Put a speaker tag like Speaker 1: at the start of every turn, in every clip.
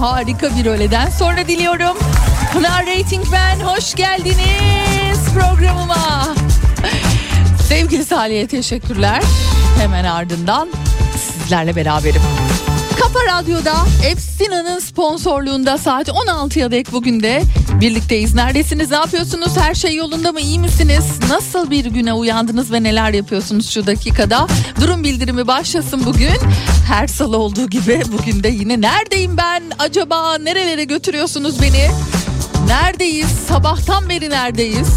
Speaker 1: Harika bir öğleden sonra diliyorum. Pınar Rating ben, hoş geldiniz programıma. Sevgili Salih'e teşekkürler. Hemen ardından sizlerle beraberim. Kafa Radyo'da Efsina'nın sponsorluğunda saat 16'ya dek bugün de birlikteyiz. Neredesiniz? Ne yapıyorsunuz? Her şey yolunda mı? İyi misiniz? Nasıl bir güne uyandınız ve neler yapıyorsunuz şu dakikada? Durum bildirimi başlasın bugün. Her salı olduğu gibi bugün de yine neredeyim ben? Acaba nerelere götürüyorsunuz beni? Neredeyiz? Sabahtan beri neredeyiz?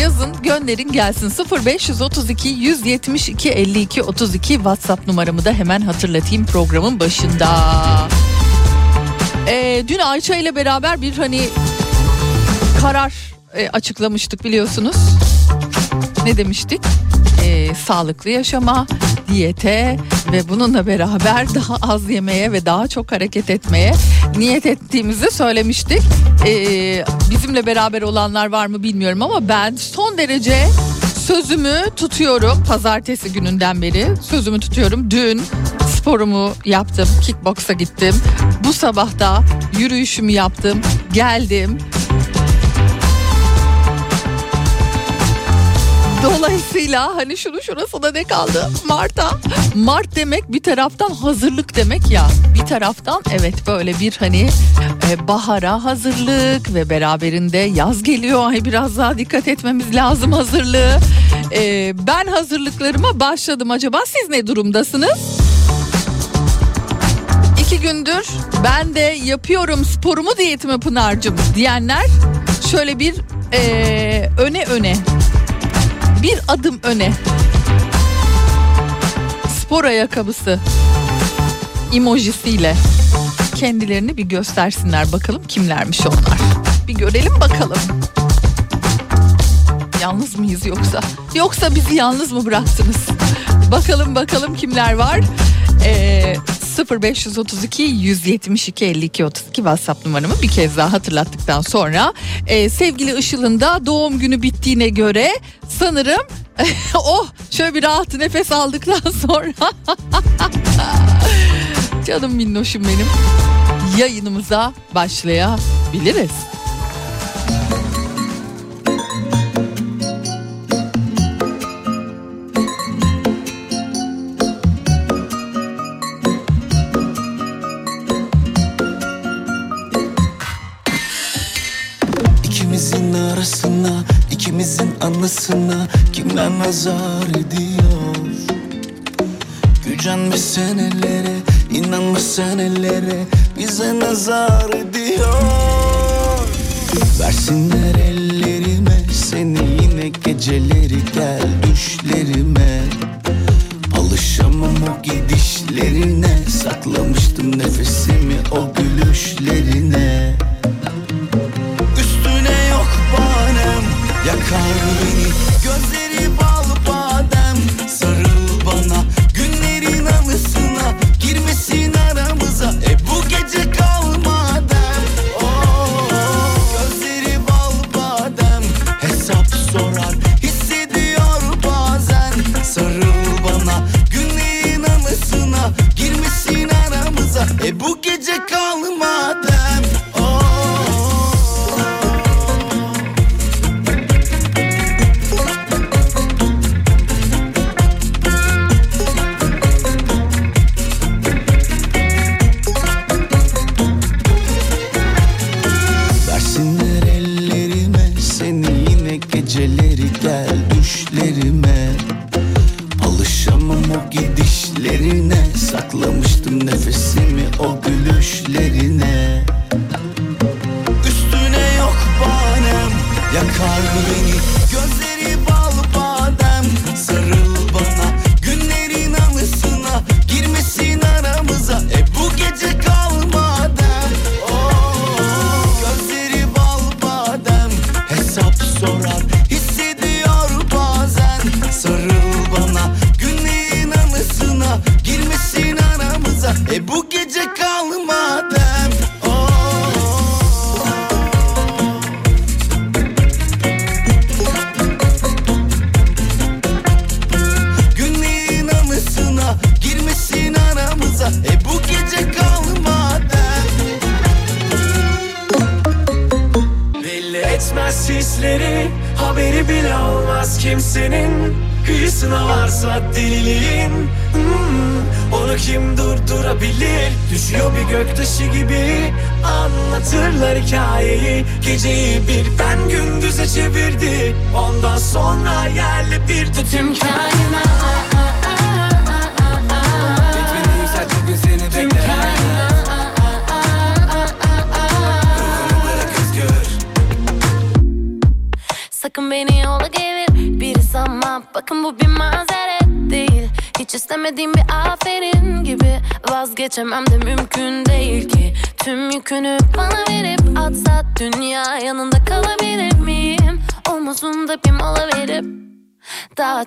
Speaker 1: Yazın gönderin gelsin 0532 172 52 32 WhatsApp numaramı da hemen hatırlatayım programın başında. Ee, dün Ayça ile beraber bir hani karar e, açıklamıştık biliyorsunuz. Ne demiştik? Ee, sağlıklı yaşama, diyete ve bununla beraber daha az yemeye ve daha çok hareket etmeye niyet ettiğimizi söylemiştik. Ee, bizimle beraber olanlar var mı bilmiyorum ama ben son derece sözümü tutuyorum. Pazartesi gününden beri sözümü tutuyorum. Dün sporumu yaptım, kickboksa gittim. Bu sabah da yürüyüşümü yaptım, geldim. Dolayısıyla hani şunu şurasında ne kaldı? Mart'a. Mart demek bir taraftan hazırlık demek ya. Bir taraftan evet böyle bir hani e, bahara hazırlık ve beraberinde yaz geliyor. Ay biraz daha dikkat etmemiz lazım hazırlığı. E, ben hazırlıklarıma başladım. Acaba siz ne durumdasınız? İki gündür ben de yapıyorum sporumu diyetimi Pınar'cığım diyenler şöyle bir e, öne öne bir adım öne spor ayakkabısı emojisiyle kendilerini bir göstersinler bakalım kimlermiş onlar. Bir görelim bakalım. Yalnız mıyız yoksa? Yoksa bizi yalnız mı bıraktınız? Bakalım bakalım kimler var? Ee, 0532 172 52 32 WhatsApp numaramı bir kez daha hatırlattıktan sonra e, sevgili Işıl'ın da doğum günü bittiğine göre sanırım oh şöyle bir rahat nefes aldıktan sonra canım minnoşum benim yayınımıza başlayabiliriz.
Speaker 2: Anısına kimler nazar ediyor? Gücenme senelere, inanma senelere bize nazar ediyor. Versinler ellerime seni yine geceleri gel düşlerime. Alışamam o gidişlerine Saklamıştım nefesimi o gülüşlerine Yakar beni Gözleri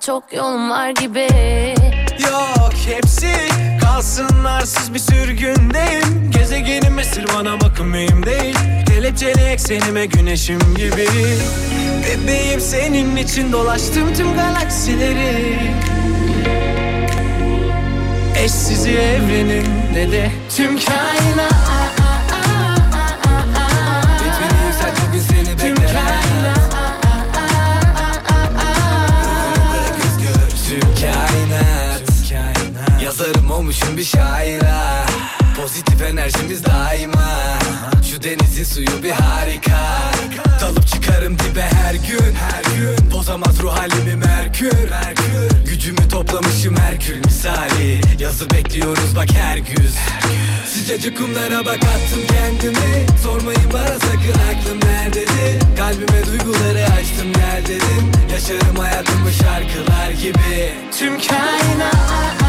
Speaker 3: çok yolum var gibi.
Speaker 4: Yok hepsi kalsın arsız bir sürgündeyim. Gezegenim esir bana bakın mühim değil. Kelepçeli eksenime güneşim gibi. Bebeğim senin için dolaştım tüm galaksileri. Eşsizi evrenin ne de tüm kainat
Speaker 5: Sıcacık kumlara bak attım kendimi. Sormayın bana sakın aklım nerededir? Kalbime duyguları açtım gel dedim. Yaşarım hayatımı şarkılar gibi. Tüm kainat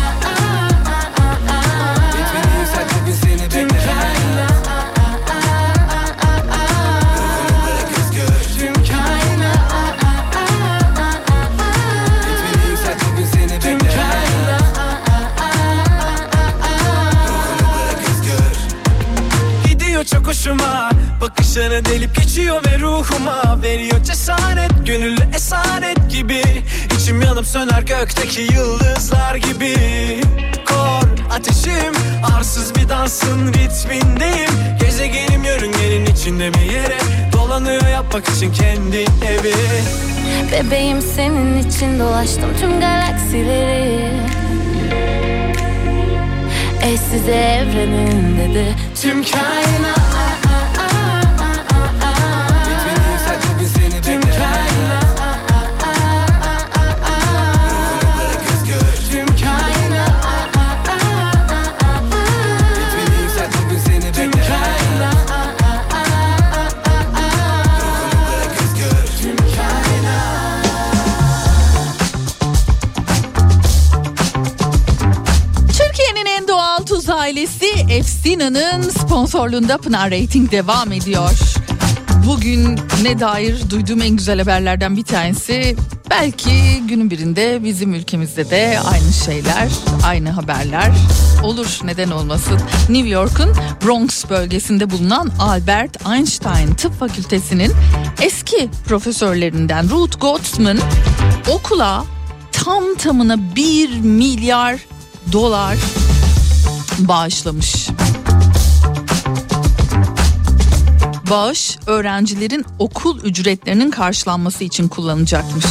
Speaker 5: Bakışları delip geçiyor ve ruhuma Veriyor cesaret. Gönüllü esaret gibi. İçim yanıp söner gökteki yıldızlar gibi. Kor ateşim arsız bir dansın ritmindeyim. Gezegenim yörüngenin içinde bir yere Dolanıyor yapmak için kendi evi.
Speaker 3: Bebeğim senin için dolaştım tüm galaksileri. Eşsiz evreninde de
Speaker 5: Tüm kainat
Speaker 1: ailesi Efsina'nın sponsorluğunda Pınar Rating devam ediyor. Bugün ne dair duyduğum en güzel haberlerden bir tanesi belki günün birinde bizim ülkemizde de aynı şeyler, aynı haberler olur neden olmasın. New York'un Bronx bölgesinde bulunan Albert Einstein Tıp Fakültesi'nin eski profesörlerinden Ruth Gottsman okula tam tamına 1 milyar dolar bağışlamış. Bağış öğrencilerin okul ücretlerinin karşılanması için kullanacakmış.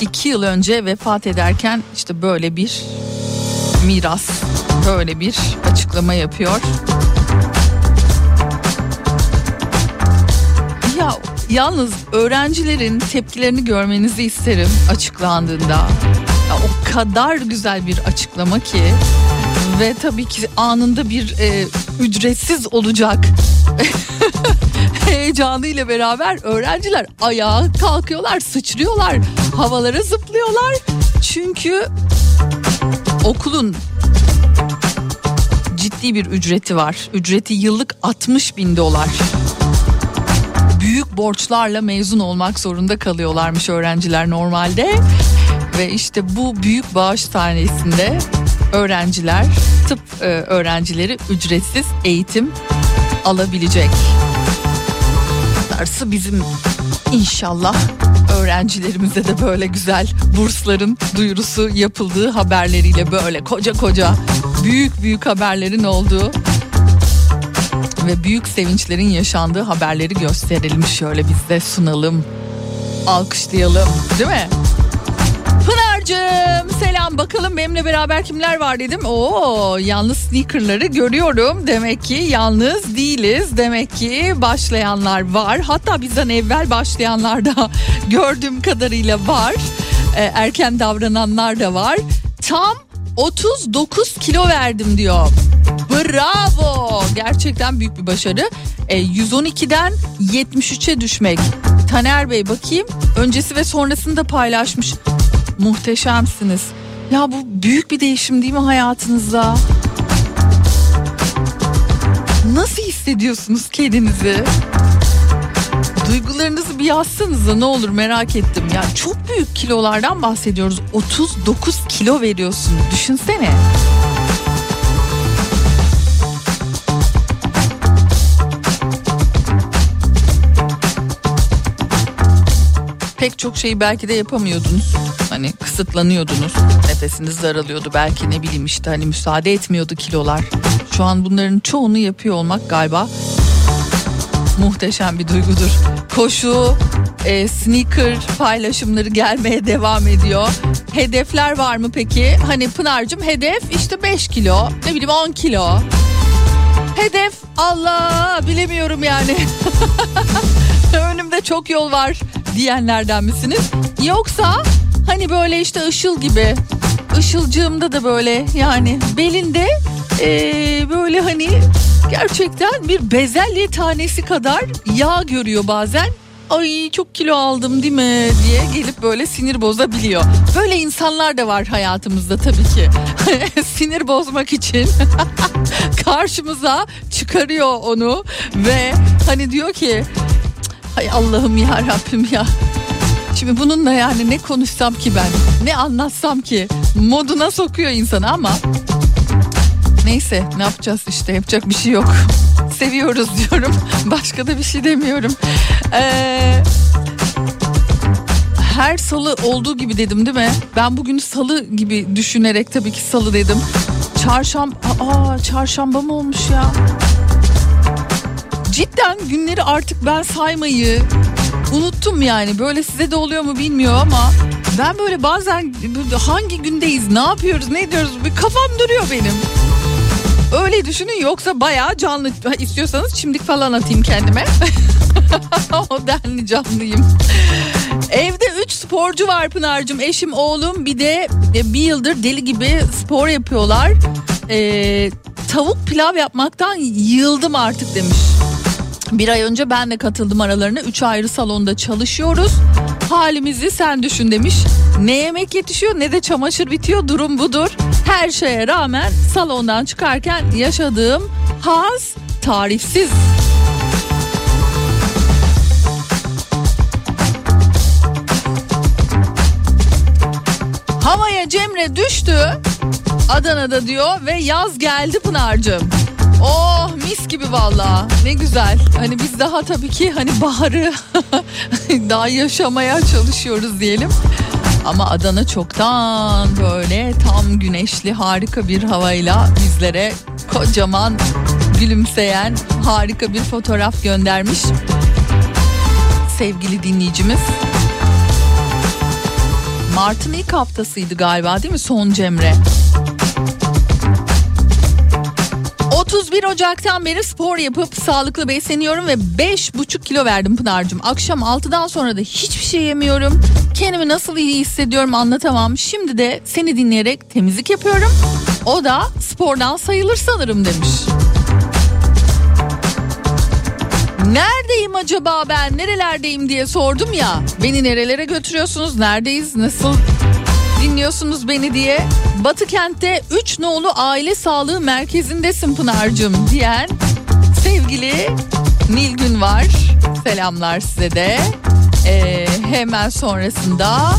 Speaker 1: İki yıl önce vefat ederken işte böyle bir miras, böyle bir açıklama yapıyor. Ya yalnız öğrencilerin tepkilerini görmenizi isterim açıklandığında. Kadar güzel bir açıklama ki ve tabii ki anında bir e, ücretsiz olacak heyecanıyla beraber öğrenciler ayağa kalkıyorlar, sıçrıyorlar, havalara zıplıyorlar. Çünkü okulun ciddi bir ücreti var. Ücreti yıllık 60 bin dolar büyük borçlarla mezun olmak zorunda kalıyorlarmış öğrenciler normalde. Ve işte bu büyük bağış tanesinde öğrenciler, tıp e, öğrencileri ücretsiz eğitim alabilecek. Darısı bizim inşallah öğrencilerimize de böyle güzel bursların duyurusu yapıldığı haberleriyle böyle koca koca büyük büyük haberlerin olduğu ve büyük sevinçlerin yaşandığı haberleri gösterelim şöyle biz de sunalım. Alkışlayalım değil mi? Pınar'cığım selam bakalım benimle beraber kimler var dedim. Oo yalnız sneakerları görüyorum. Demek ki yalnız değiliz. Demek ki başlayanlar var. Hatta bizden evvel başlayanlar da gördüğüm kadarıyla var. Ee, erken davrananlar da var. Tam 39 kilo verdim diyor. Bravo. Gerçekten büyük bir başarı. E, 112'den 73'e düşmek. Taner Bey bakayım. Öncesi ve sonrasını da paylaşmış. Muhteşemsiniz. Ya bu büyük bir değişim değil mi hayatınızda? Nasıl hissediyorsunuz kendinizi? Duygularınızı bir yazsanıza ne olur merak ettim. Ya çok büyük kilolardan bahsediyoruz. 39 kilo veriyorsun. Düşünsene. pek çok şeyi belki de yapamıyordunuz. Hani kısıtlanıyordunuz. Nefesiniz daralıyordu belki ne bileyim işte hani müsaade etmiyordu kilolar. Şu an bunların çoğunu yapıyor olmak galiba muhteşem bir duygudur. Koşu, e, sneaker paylaşımları gelmeye devam ediyor. Hedefler var mı peki? Hani Pınar'cığım hedef işte 5 kilo, ne bileyim 10 kilo. Hedef Allah bilemiyorum yani. Önümde çok yol var diyenlerden misiniz? Yoksa hani böyle işte ışıl gibi. Işılcığımda da böyle yani belinde ee, böyle hani gerçekten bir bezelye tanesi kadar yağ görüyor bazen. Ay çok kilo aldım değil mi diye gelip böyle sinir bozabiliyor. Böyle insanlar da var hayatımızda tabii ki. sinir bozmak için karşımıza çıkarıyor onu ve hani diyor ki hay Allah'ım ya Rabbim ya. Şimdi bununla yani ne konuşsam ki ben ne anlatsam ki moduna sokuyor insanı ama neyse ne yapacağız işte yapacak bir şey yok. Seviyoruz diyorum başka da bir şey demiyorum. Ee, her salı olduğu gibi dedim değil mi? Ben bugün salı gibi düşünerek tabii ki salı dedim. Çarşamba, aa çarşamba mı olmuş ya? Cidden günleri artık ben saymayı unuttum yani. Böyle size de oluyor mu bilmiyor ama ben böyle bazen hangi gündeyiz, ne yapıyoruz, ne ediyoruz bir kafam duruyor benim. Öyle düşünün yoksa bayağı canlı istiyorsanız çimdik falan atayım kendime. o denli canlıyım. Evde 3 sporcu var Pınar'cığım. Eşim, oğlum bir de bir yıldır deli gibi spor yapıyorlar. Ee, tavuk pilav yapmaktan yıldım artık demiş. Bir ay önce ben de katıldım aralarına. Üç ayrı salonda çalışıyoruz. Halimizi sen düşün demiş. Ne yemek yetişiyor ne de çamaşır bitiyor. Durum budur. Her şeye rağmen salondan çıkarken yaşadığım haz tarifsiz. Havaya Cemre düştü. Adana'da diyor ve yaz geldi Pınar'cığım. Oh mis gibi valla ne güzel. Hani biz daha tabii ki hani baharı daha yaşamaya çalışıyoruz diyelim. Ama Adana çoktan böyle tam güneşli harika bir havayla bizlere kocaman gülümseyen harika bir fotoğraf göndermiş. Sevgili dinleyicimiz. Mart'ın ilk haftasıydı galiba değil mi son Cemre? 31 Ocak'tan beri spor yapıp sağlıklı besleniyorum ve 5,5 kilo verdim Pınar'cığım. Akşam 6'dan sonra da hiçbir şey yemiyorum. Kendimi nasıl iyi hissediyorum anlatamam. Şimdi de seni dinleyerek temizlik yapıyorum. O da spordan sayılır sanırım demiş. Neredeyim acaba ben nerelerdeyim diye sordum ya. Beni nerelere götürüyorsunuz neredeyiz nasıl dinliyorsunuz beni diye. Batı kentte 3 nolu aile sağlığı merkezindesin Pınar'cığım diyen sevgili Nilgün var. Selamlar size de. Ee, hemen sonrasında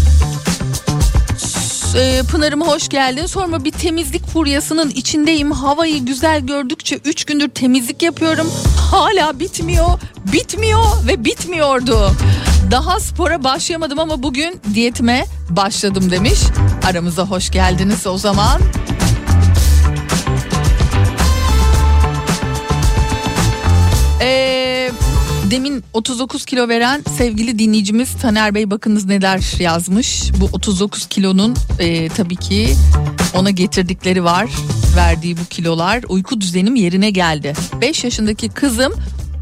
Speaker 1: e, Pınar'ım hoş geldin. Sorma bir temizlik furyasının içindeyim. Havayı güzel gördükçe 3 gündür temizlik yapıyorum. Hala bitmiyor, bitmiyor ve bitmiyordu. Daha spora başlayamadım ama bugün diyetime başladım demiş. Aramıza hoş geldiniz o zaman. Ee, demin 39 kilo veren sevgili dinleyicimiz Taner Bey bakınız neler yazmış. Bu 39 kilonun e, tabii ki ona getirdikleri var. Verdiği bu kilolar uyku düzenim yerine geldi. 5 yaşındaki kızım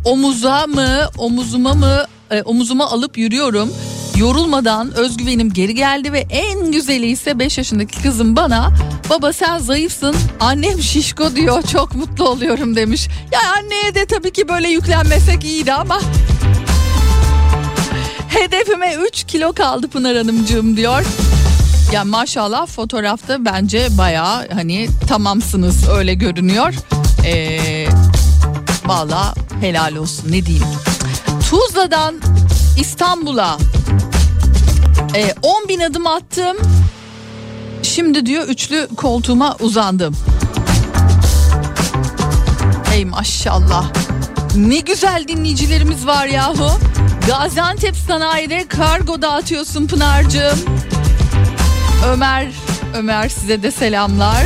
Speaker 1: omuza mı omuzuma mı e, omuzuma alıp yürüyorum. Yorulmadan özgüvenim geri geldi ve en güzeli ise 5 yaşındaki kızım bana baba sen zayıfsın annem şişko diyor çok mutlu oluyorum demiş. Ya anneye de tabii ki böyle yüklenmesek iyiydi ama hedefime 3 kilo kaldı Pınar Hanımcığım diyor. Ya maşallah fotoğrafta bence baya hani tamamsınız öyle görünüyor. Ee, Valla helal olsun ne diyeyim. Tuzla'dan İstanbul'a e, 10 bin adım attım. Şimdi diyor üçlü koltuğuma uzandım. Ey maşallah. Ne güzel dinleyicilerimiz var yahu. Gaziantep sanayide kargo dağıtıyorsun Pınar'cığım. Ömer, Ömer size de selamlar.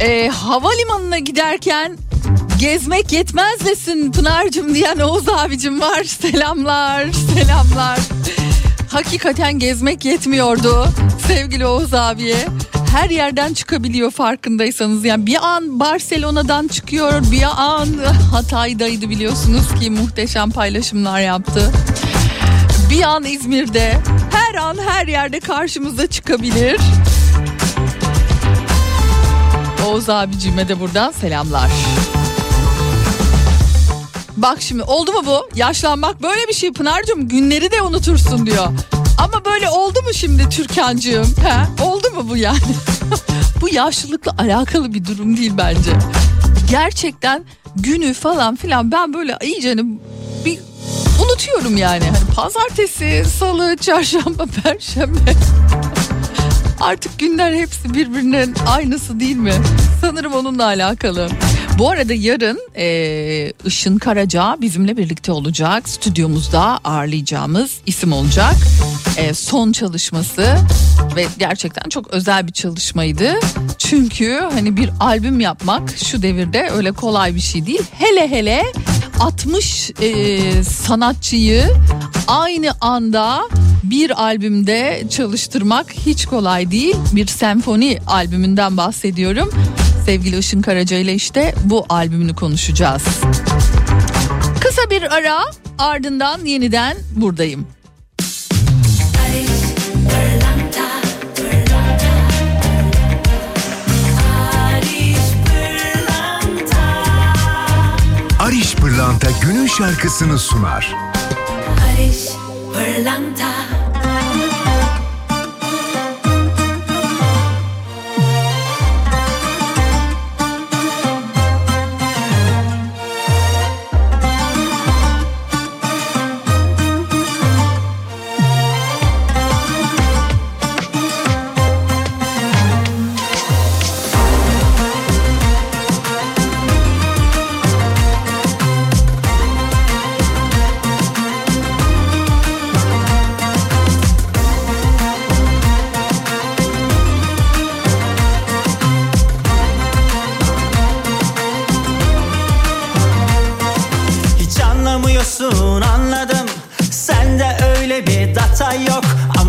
Speaker 1: Ee, havalimanına giderken gezmek yetmez desin Pınar'cığım diyen Oğuz abicim var. Selamlar, selamlar. Hakikaten gezmek yetmiyordu sevgili Oğuz abiye. her yerden çıkabiliyor farkındaysanız. Yani bir an Barcelona'dan çıkıyor, bir an Hatay'daydı biliyorsunuz ki muhteşem paylaşımlar yaptı. Bir an İzmir'de, her an her yerde karşımıza çıkabilir. Oğuz abicime de buradan selamlar. Bak şimdi oldu mu bu? Yaşlanmak böyle bir şey Pınar'cığım günleri de unutursun diyor. Ama böyle oldu mu şimdi Türkan'cığım? He? Oldu mu bu yani? bu yaşlılıkla alakalı bir durum değil bence. Gerçekten günü falan filan ben böyle iyice bir unutuyorum yani. Hani pazartesi, salı, çarşamba, perşembe. Artık günler hepsi birbirinin aynısı değil mi? Sanırım onunla alakalı. Bu arada yarın e, Işın Karaca bizimle birlikte olacak. Stüdyomuzda ağırlayacağımız isim olacak. E, son çalışması ve gerçekten çok özel bir çalışmaydı. Çünkü hani bir albüm yapmak şu devirde öyle kolay bir şey değil. Hele hele 60 e, sanatçıyı aynı anda bir albümde çalıştırmak hiç kolay değil. Bir senfoni albümünden bahsediyorum. Sevgili Işın Karaca ile işte bu albümünü konuşacağız. Kısa bir ara ardından yeniden buradayım.
Speaker 6: Ariş Pırlanta günün şarkısını sunar.
Speaker 3: Barış Pırlanta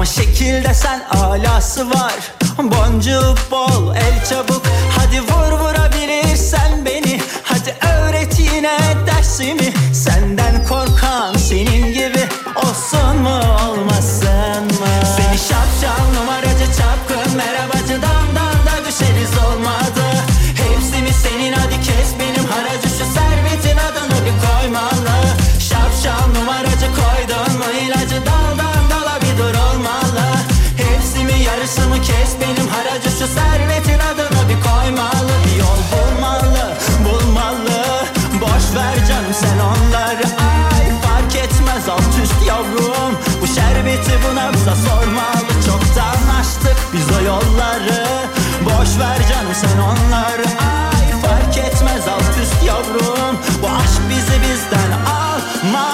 Speaker 7: şekilde sen alası var. Boncuğu bol el çabuk yavrum. Bu aşk bizi bizden almalı.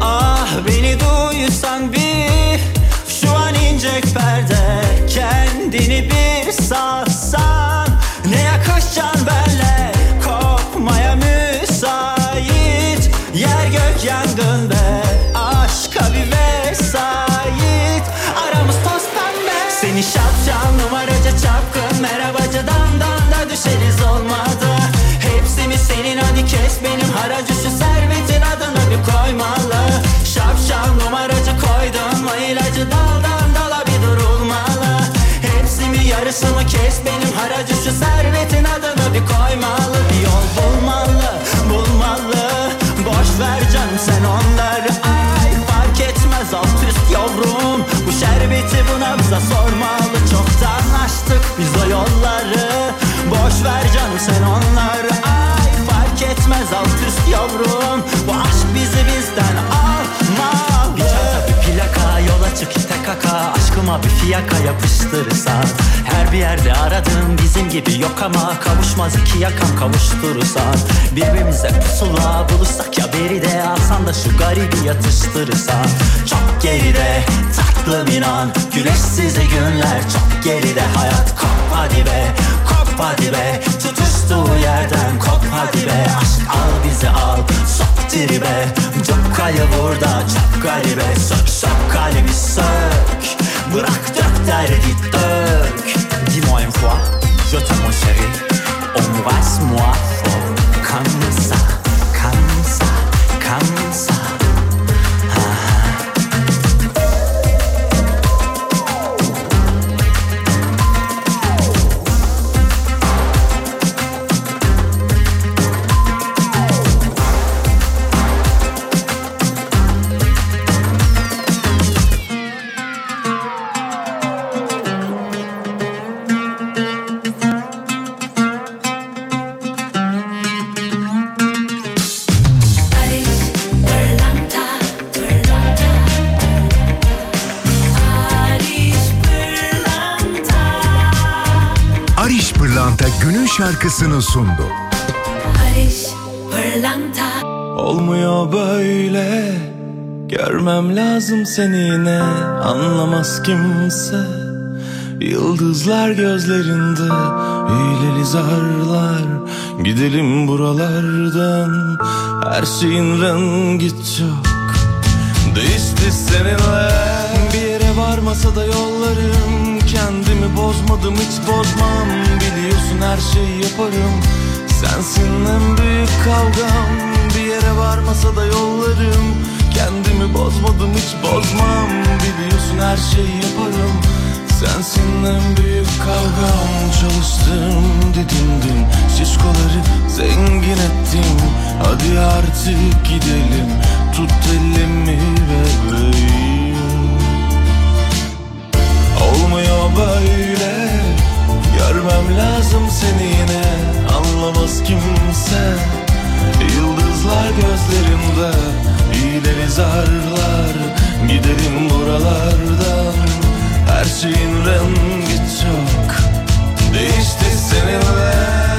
Speaker 7: Ah beni duysan bir satsan Ne yakışacaksın benle? Kopmaya müsait Yer gök yangın be Aşka bir vesait. Aramız toz pembe. Seni şapşal numaracı çapkın Merhabacı damdan da düşeriz olmadı. Hepsi mi senin hadi kes benim haracı Şu servetin adını bir koymalı Hepsi mi yarısı mı kes benim haracı Şu servetin adını bir koymalı. Bir yol bulmalı bulmalı. Boş ver canım sen onları Ay. Fark etmez alt üst yavrum. Bu şerbeti buna bize sormalı. Çoktan açtık biz o yolları. Boş ver canım sen onları Ay. Fark etmez alt üst yavrum. Bu aşk bizi bizden almalı Çık ite kaka Aşkım
Speaker 8: Başıma bir fiyaka yapıştırırsan Her bir yerde aradığım bizim gibi yok ama Kavuşmaz iki yakam kavuşturursan Birbirimize pusula bulursak ya beri de Alsan da şu garibi yatıştırırsan Çok geride tatlım inan Güneşsiz günler. Çok geride Hayat kop hadi be kop hadi be Tutuştuğu yerden. Kop hadi be Aşk al bizi al. Sok tribe Çok kayı burada çok garibe Sök sök kalbi sök. Bırak dök derdi dök. Dis-moi une fois Je t'aime mon chéri. Embrasse-moi fort. Comme ça Comme ça Comme ça
Speaker 9: şarkısını sundu.
Speaker 10: Barış pırlanta.
Speaker 5: Olmuyor böyle. Görmem lazım seni yine. Anlamaz kimse. Yıldızlar gözlerinde Hileli zarlar. Gidelim buralardan. Her şeyin rengi çok Değişti seninle. Bir yere varmasa da yollarım Kendimi bozmadım hiç bozmam. Biliyorsun her şeyi yaparım. Sensin en büyük kavgam. Bir yere varmasa da yollarım. Kendimi bozmadım hiç bozmam. Biliyorsun her şeyi yaparım. Sensin en büyük kavgam. Çalıştım didindim. Şişkoları zengin ettim. Hadi artık gidelim. Tut elimi bebeğim Olmuyor böyle. Görmem lazım seni yine. Anlamaz kimse. Yıldızlar gözlerimde İyileri zarlar. Gidelim buralardan. Her şeyin rengi çok Değişti seninle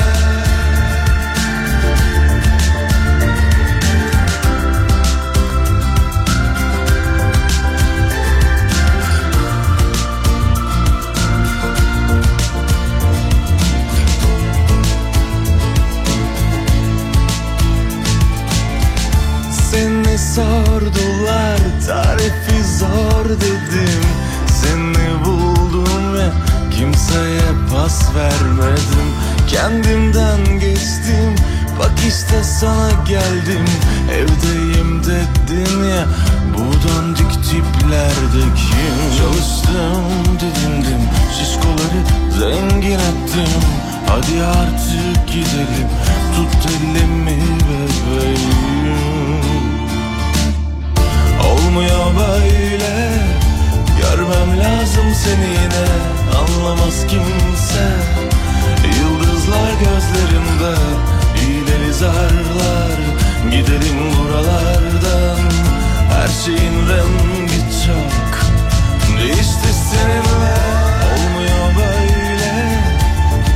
Speaker 5: sordular tarifi zor dedim. Seni buldum ve kimseye pas vermedim. Kendimden geçtim bak işte sana geldim. Evdeyim dedin ya bu dandik tiplerde kim? Çalıştım didindim şişkoları zengin ettim. Hadi artık gidelim tut elimi bebeğim Olmuyor böyle? Görmem lazım seni yine Anlamaz kimse. Yıldızlar gözlerimde İğneli zarlar. Gidelim buralardan Her şeyin rengi çok Değişti seninle. Olmuyor böyle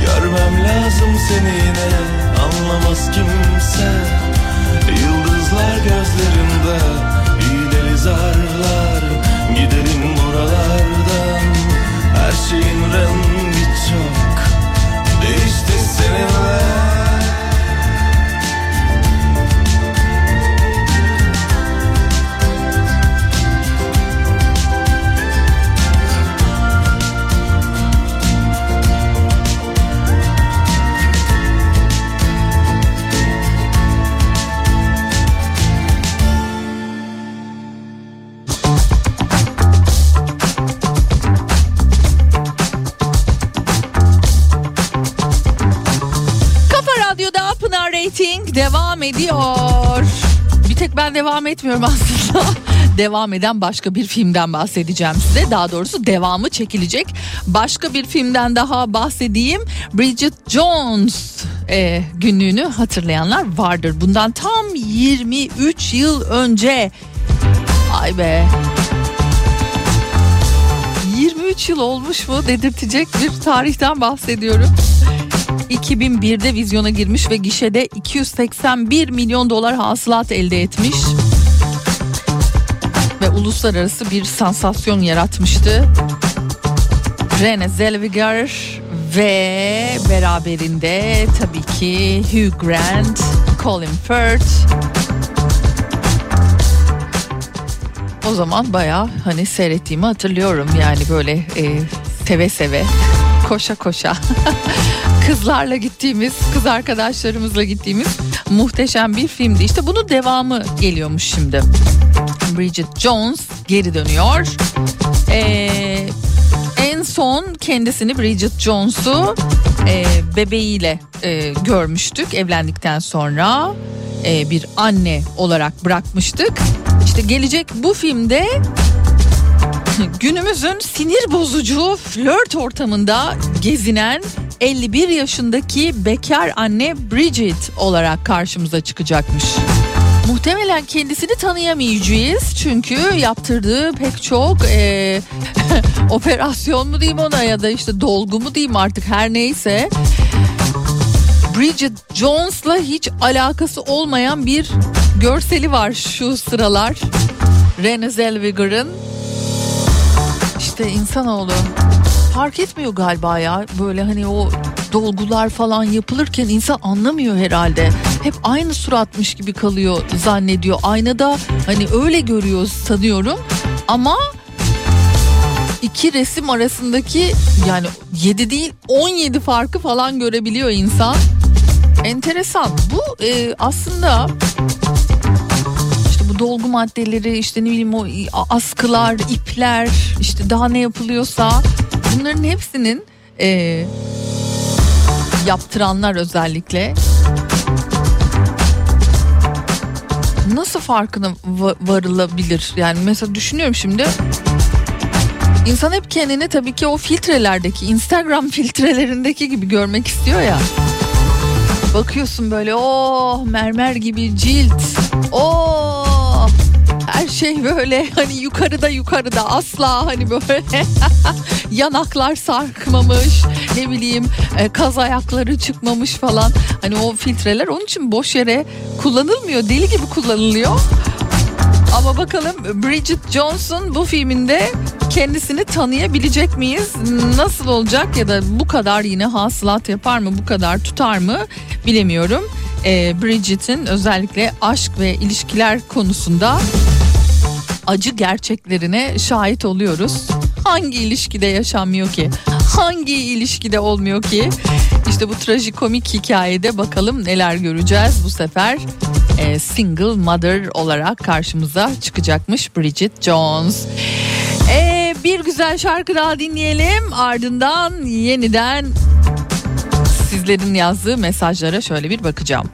Speaker 5: Görmem lazım seni yine Anlamaz kimse. Yıldızlar gözlerimde İğneli zarlar Gidelim buralardan Her şeyin rengi çok Değişti seninle
Speaker 1: Kafa Ben devam etmiyorum aslında. devam eden başka bir filmden bahsedeceğim size. Daha doğrusu devamı çekilecek. Başka bir filmden daha bahsedeyim. Bridget Jones e, günlüğünü hatırlayanlar vardır. Bundan tam 23 yıl önce. Ay be. 23 23 yıl olmuş mu dedirtecek bir tarihten bahsediyorum. 2001'de vizyona girmiş ve gişede 281 milyon dolar hasılat elde etmiş. Ve uluslararası bir sansasyon yaratmıştı. Rene Zellweger ve beraberinde tabii ki Hugh Grant, Colin Firth. O zaman bayağı hani seyrettiğimi hatırlıyorum yani böyle e, seve seve koşa koşa kızlarla gittiğimiz kız arkadaşlarımızla gittiğimiz muhteşem bir filmdi. İşte bunun devamı geliyormuş şimdi. Bridget Jones geri dönüyor. Ee, en son kendisini Bridget Jones'u e, bebeğiyle e, görmüştük evlendikten sonra e, bir anne olarak bırakmıştık. İşte gelecek bu filmde günümüzün sinir bozucu flört ortamında gezinen 51 yaşındaki bekar anne Bridget olarak karşımıza çıkacakmış. Muhtemelen kendisini tanıyamayacağız çünkü yaptırdığı pek çok e, operasyon mu diyeyim ona ya da işte dolgu mu diyeyim artık her neyse. Bridget Jones'la hiç alakası olmayan bir görseli var şu sıralar. Renée Zellweger'ın işte insanoğlu fark etmiyor galiba ya böyle hani o dolgular falan yapılırken insan anlamıyor herhalde. Hep aynı suratmış gibi kalıyor zannediyor. Aynada hani öyle görüyoruz sanıyorum ama iki resim arasındaki yani 7 değil 17 farkı falan görebiliyor insan. Enteresan. Bu e, aslında işte bu dolgu maddeleri işte ne bileyim o askılar, ipler işte daha ne yapılıyorsa bunların hepsinin e, yaptıranlar özellikle nasıl farkına va- varılabilir? Yani mesela düşünüyorum şimdi İnsan hep kendini tabii ki o filtrelerdeki Instagram filtrelerindeki gibi görmek istiyor ya. Bakıyorsun böyle oh mermer gibi cilt. Oh şey böyle hani yukarıda yukarıda asla hani böyle yanaklar sarkmamış ne bileyim e, kaz ayakları çıkmamış falan hani o filtreler onun için boş yere kullanılmıyor deli gibi kullanılıyor ama bakalım Bridget Jones'un bu filminde kendisini tanıyabilecek miyiz? Nasıl olacak ya da bu kadar yine hasılat yapar mı? Bu kadar tutar mı? Bilemiyorum. Ee, Bridget'in özellikle aşk ve ilişkiler konusunda acı gerçeklerine şahit oluyoruz. Hangi ilişkide yaşanmıyor ki? Hangi ilişkide olmuyor ki? İşte bu trajikomik hikayede bakalım neler göreceğiz bu sefer. Ee, single mother olarak karşımıza çıkacakmış Bridget Jones. Ee, bir güzel şarkı daha dinleyelim. Ardından yeniden sizlerin yazdığı mesajlara şöyle bir bakacağım.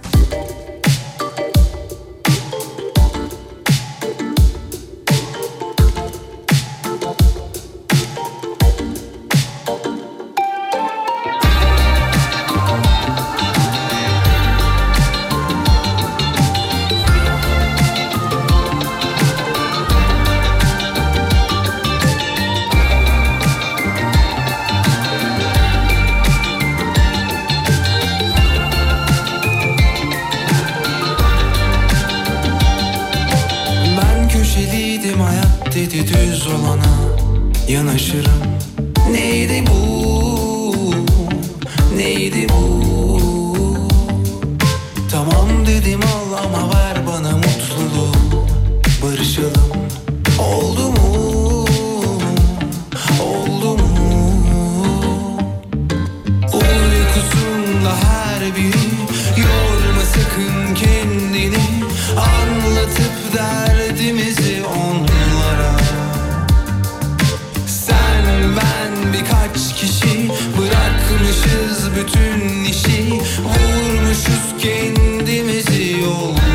Speaker 5: Bütün işi Vurmuşuz kendimizi yollara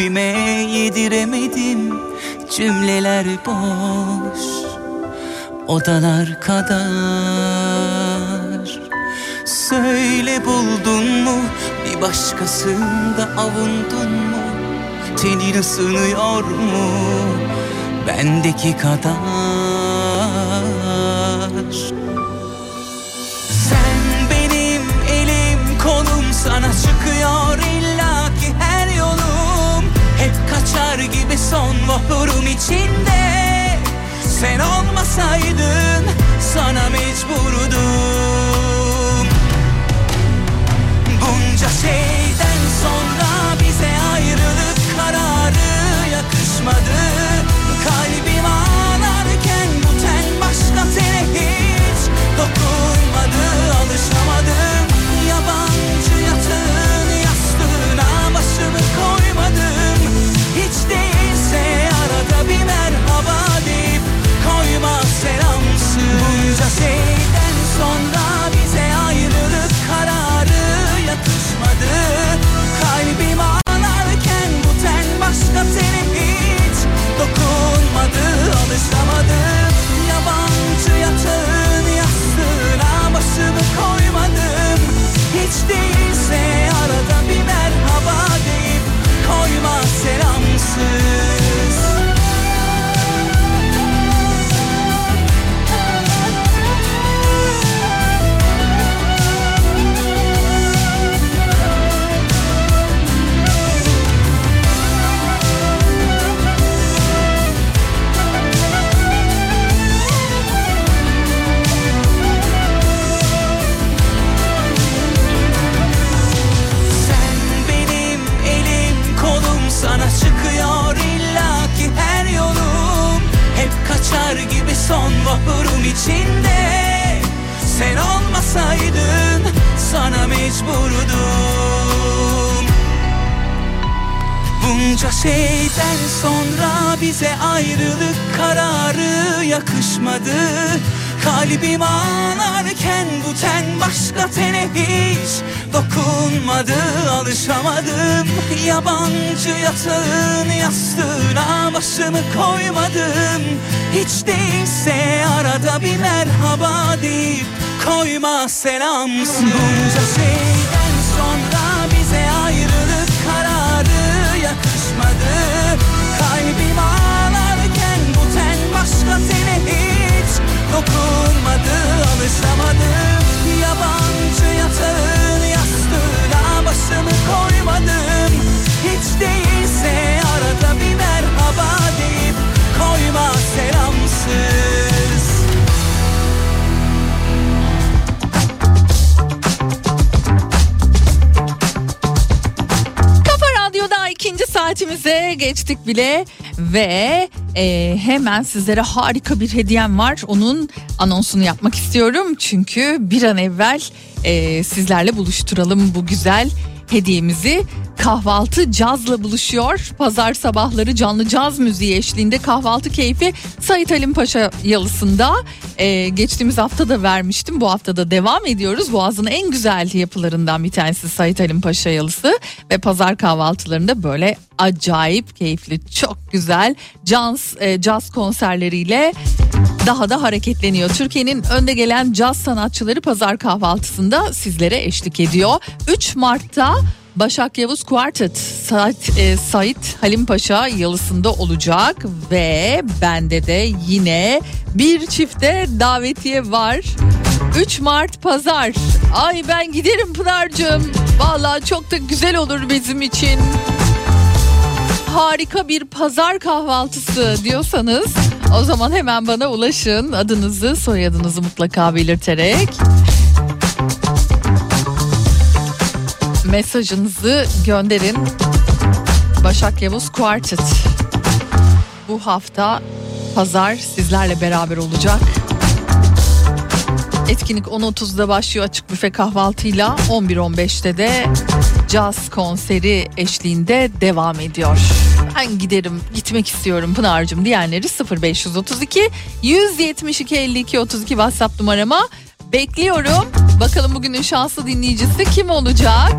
Speaker 11: Kalbime yediremedim. Cümleler boş Odalar kadar. Söyle buldun mu Bir başkasında avundun mu? Tenin ısınıyor mu Bendeki kadar? Sen benim elim kolum sana çıkıyor Rüzgar gibi son vapurum içinde. Sen olmasaydın sana mecburdum. Bunca şeyden sonra bize ayrılık kararı yakışmadı. Kalbim Gittikten sonra bize ayrılık kararı yakışmadı. Kalbim ağlarken bu ten başka tene hiç dokunmadı. Alışamadım yabancı yatağın yastığına başımı koymadım. Hiç değilse arada bir merhaba deyip koyma selamsız Bunca şey doymadım Yabancı yatağın yastığına başımı koymadım. Hiç değilse arada bir merhaba deyip koyma selamsız.
Speaker 1: Radyo'da ikinci saatimize geçtik bile ve e, hemen sizlere harika bir hediyem var. Onun anonsunu yapmak istiyorum çünkü bir an evvel e, sizlerle buluşturalım bu güzel hediyemizi. Kahvaltı cazla buluşuyor. Pazar sabahları canlı caz müziği eşliğinde kahvaltı keyfi Sait Halim Paşa yalısında. E, geçtiğimiz hafta da vermiştim. Bu hafta da devam ediyoruz. Boğaz'ın en güzel yapılarından bir tanesi Sait Halim Paşa yalısı. Ve pazar kahvaltılarında böyle acayip keyifli, çok güzel caz, e, caz konserleriyle daha da hareketleniyor. Türkiye'nin önde gelen caz sanatçıları pazar kahvaltısında sizlere eşlik ediyor. 3 Mart'ta Başak Yavuz Quartet Sait, e, Sait Halim Paşa yalısında olacak ve bende de yine bir çifte davetiye var. 3 Mart pazar. Ay ben giderim Pınar'cığım. Vallahi çok da güzel olur bizim için harika bir pazar kahvaltısı diyorsanız o zaman hemen bana ulaşın. Adınızı, soyadınızı mutlaka belirterek. Mesajınızı gönderin. Başak Yavuz Quartet. Bu hafta pazar sizlerle beraber olacak. Etkinlik 10.30'da başlıyor açık büfe kahvaltıyla 11.15'te de caz konseri eşliğinde devam ediyor. Ben giderim gitmek istiyorum Pınar'cığım diyenleri 0532 172 52 32 WhatsApp numarama bekliyorum. Bakalım bugünün şanslı dinleyicisi kim olacak?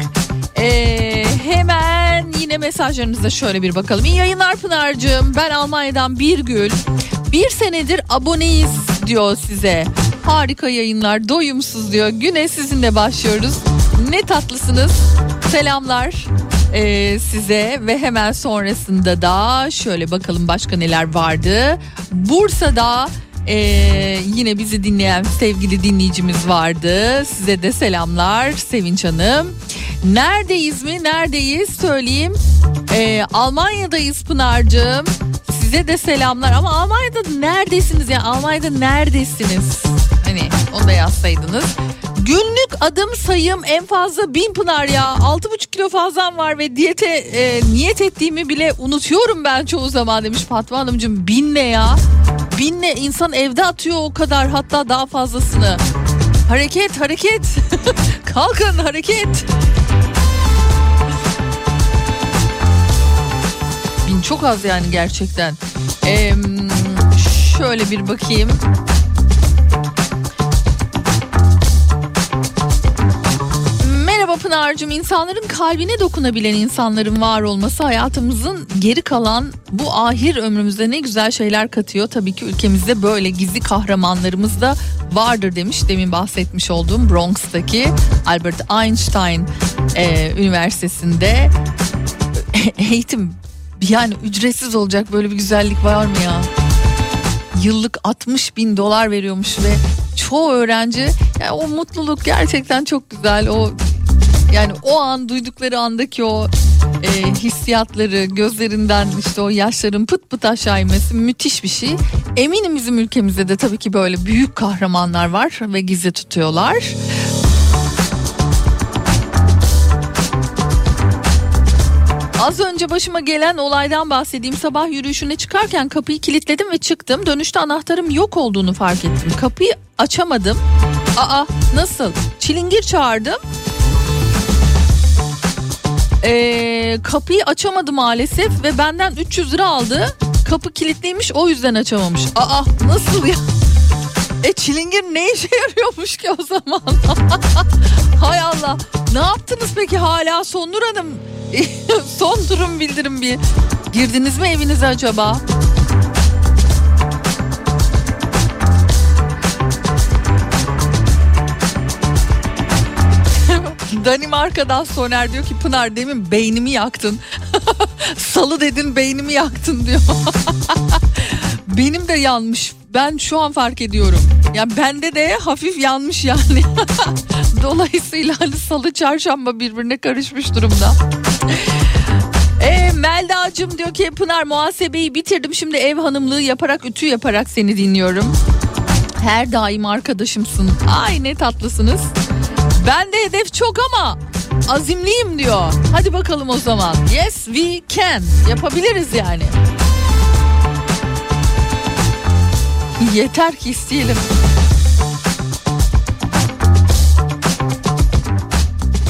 Speaker 1: Ee, hemen yine mesajlarınıza şöyle bir bakalım. İyi yayınlar Pınar'cığım. Ben Almanya'dan bir gül. Bir senedir aboneyiz diyor size. Harika yayınlar doyumsuz diyor. Güne sizinle başlıyoruz. Ne tatlısınız. Selamlar ee, size ve hemen sonrasında da şöyle bakalım başka neler vardı. Bursa'da ee, yine bizi dinleyen sevgili dinleyicimiz vardı. Size de selamlar Sevinç Hanım. Neredeyiz mi? Neredeyiz? Söyleyeyim. Ee, Almanya'dayız Pınar'cığım. Size de selamlar ama Almanya'da neredesiniz ya? Almanya'da neredesiniz? Hani onu da yazsaydınız. Günlük adım sayım en fazla bin pınar ya. 6,5 kilo fazlam var ve diyete e, niyet ettiğimi bile unutuyorum ben çoğu zaman demiş Fatma Hanımcığım. Bin ne ya? Bin ne? İnsan evde atıyor o kadar hatta daha fazlasını. Hareket hareket. Kalkın hareket. Bin çok az yani gerçekten. Ee, şöyle bir bakayım. Pınar'cığım insanların kalbine dokunabilen insanların var olması hayatımızın geri kalan bu ahir ömrümüzde ne güzel şeyler katıyor. Tabii ki ülkemizde böyle gizli kahramanlarımız da vardır demiş demin bahsetmiş olduğum Bronx'taki Albert Einstein e, Üniversitesi'nde eğitim yani ücretsiz olacak böyle bir güzellik var mı ya? Yıllık 60 bin dolar veriyormuş ve çoğu öğrenci yani o mutluluk gerçekten çok güzel. O yani o an duydukları andaki o e, hissiyatları gözlerinden işte o yaşların pıt pıt aşağı inmesi müthiş bir şey. Eminim bizim ülkemizde de tabii ki böyle büyük kahramanlar var ve gizli tutuyorlar. Az önce başıma gelen olaydan bahsedeyim. Sabah yürüyüşüne çıkarken kapıyı kilitledim ve çıktım. Dönüşte anahtarım yok olduğunu fark ettim. Kapıyı açamadım. Aa nasıl? Çilingir çağırdım. Ee, kapıyı açamadı maalesef ve benden 300 lira aldı. Kapı kilitliymiş o yüzden açamamış. Aa nasıl ya? E çilingir ne işe yarıyormuş ki o zaman? Hay Allah. Ne yaptınız peki hala Sonur Hanım? Son durum bildirim bir. Girdiniz mi evinize acaba? Danimarka'dan Soner diyor ki Pınar demin beynimi yaktın. Salı dedin beynimi yaktın diyor. Benim de yanmış ben şu an fark ediyorum. Ya bende de hafif yanmış yani. Dolayısıyla hani salı çarşamba birbirine karışmış durumda. E, Melda'cığım diyor ki Pınar muhasebeyi bitirdim. Şimdi ev hanımlığı yaparak ütü yaparak seni dinliyorum. Her daim arkadaşımsın. Ay ne tatlısınız. Ben de hedef çok ama azimliyim diyor. Hadi bakalım o zaman. Yes we can. Yapabiliriz yani. Yeter ki isteyelim.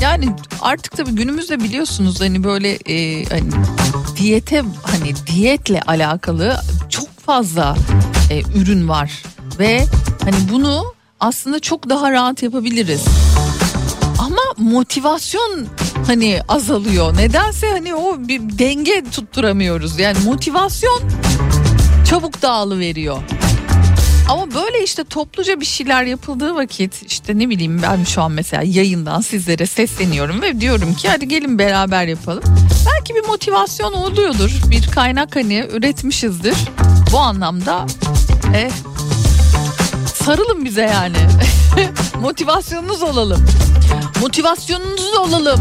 Speaker 1: Yani artık tabii günümüzde biliyorsunuz hani böyle e, hani diyete hani diyetle alakalı çok fazla e, ürün var ve hani bunu aslında çok daha rahat yapabiliriz. Ama motivasyon hani azalıyor. Nedense hani o bir denge tutturamıyoruz. Yani motivasyon çabuk dağılıveriyor. Ama böyle işte topluca bir şeyler yapıldığı vakit işte ne bileyim ben şu an mesela yayından sizlere sesleniyorum ve diyorum ki hadi gelin beraber yapalım. Belki bir motivasyon oluyordur. Bir kaynak hani üretmişizdir. Bu anlamda eh, sarılın bize yani. Motivasyonunuz olalım. Motivasyonunuz olalım.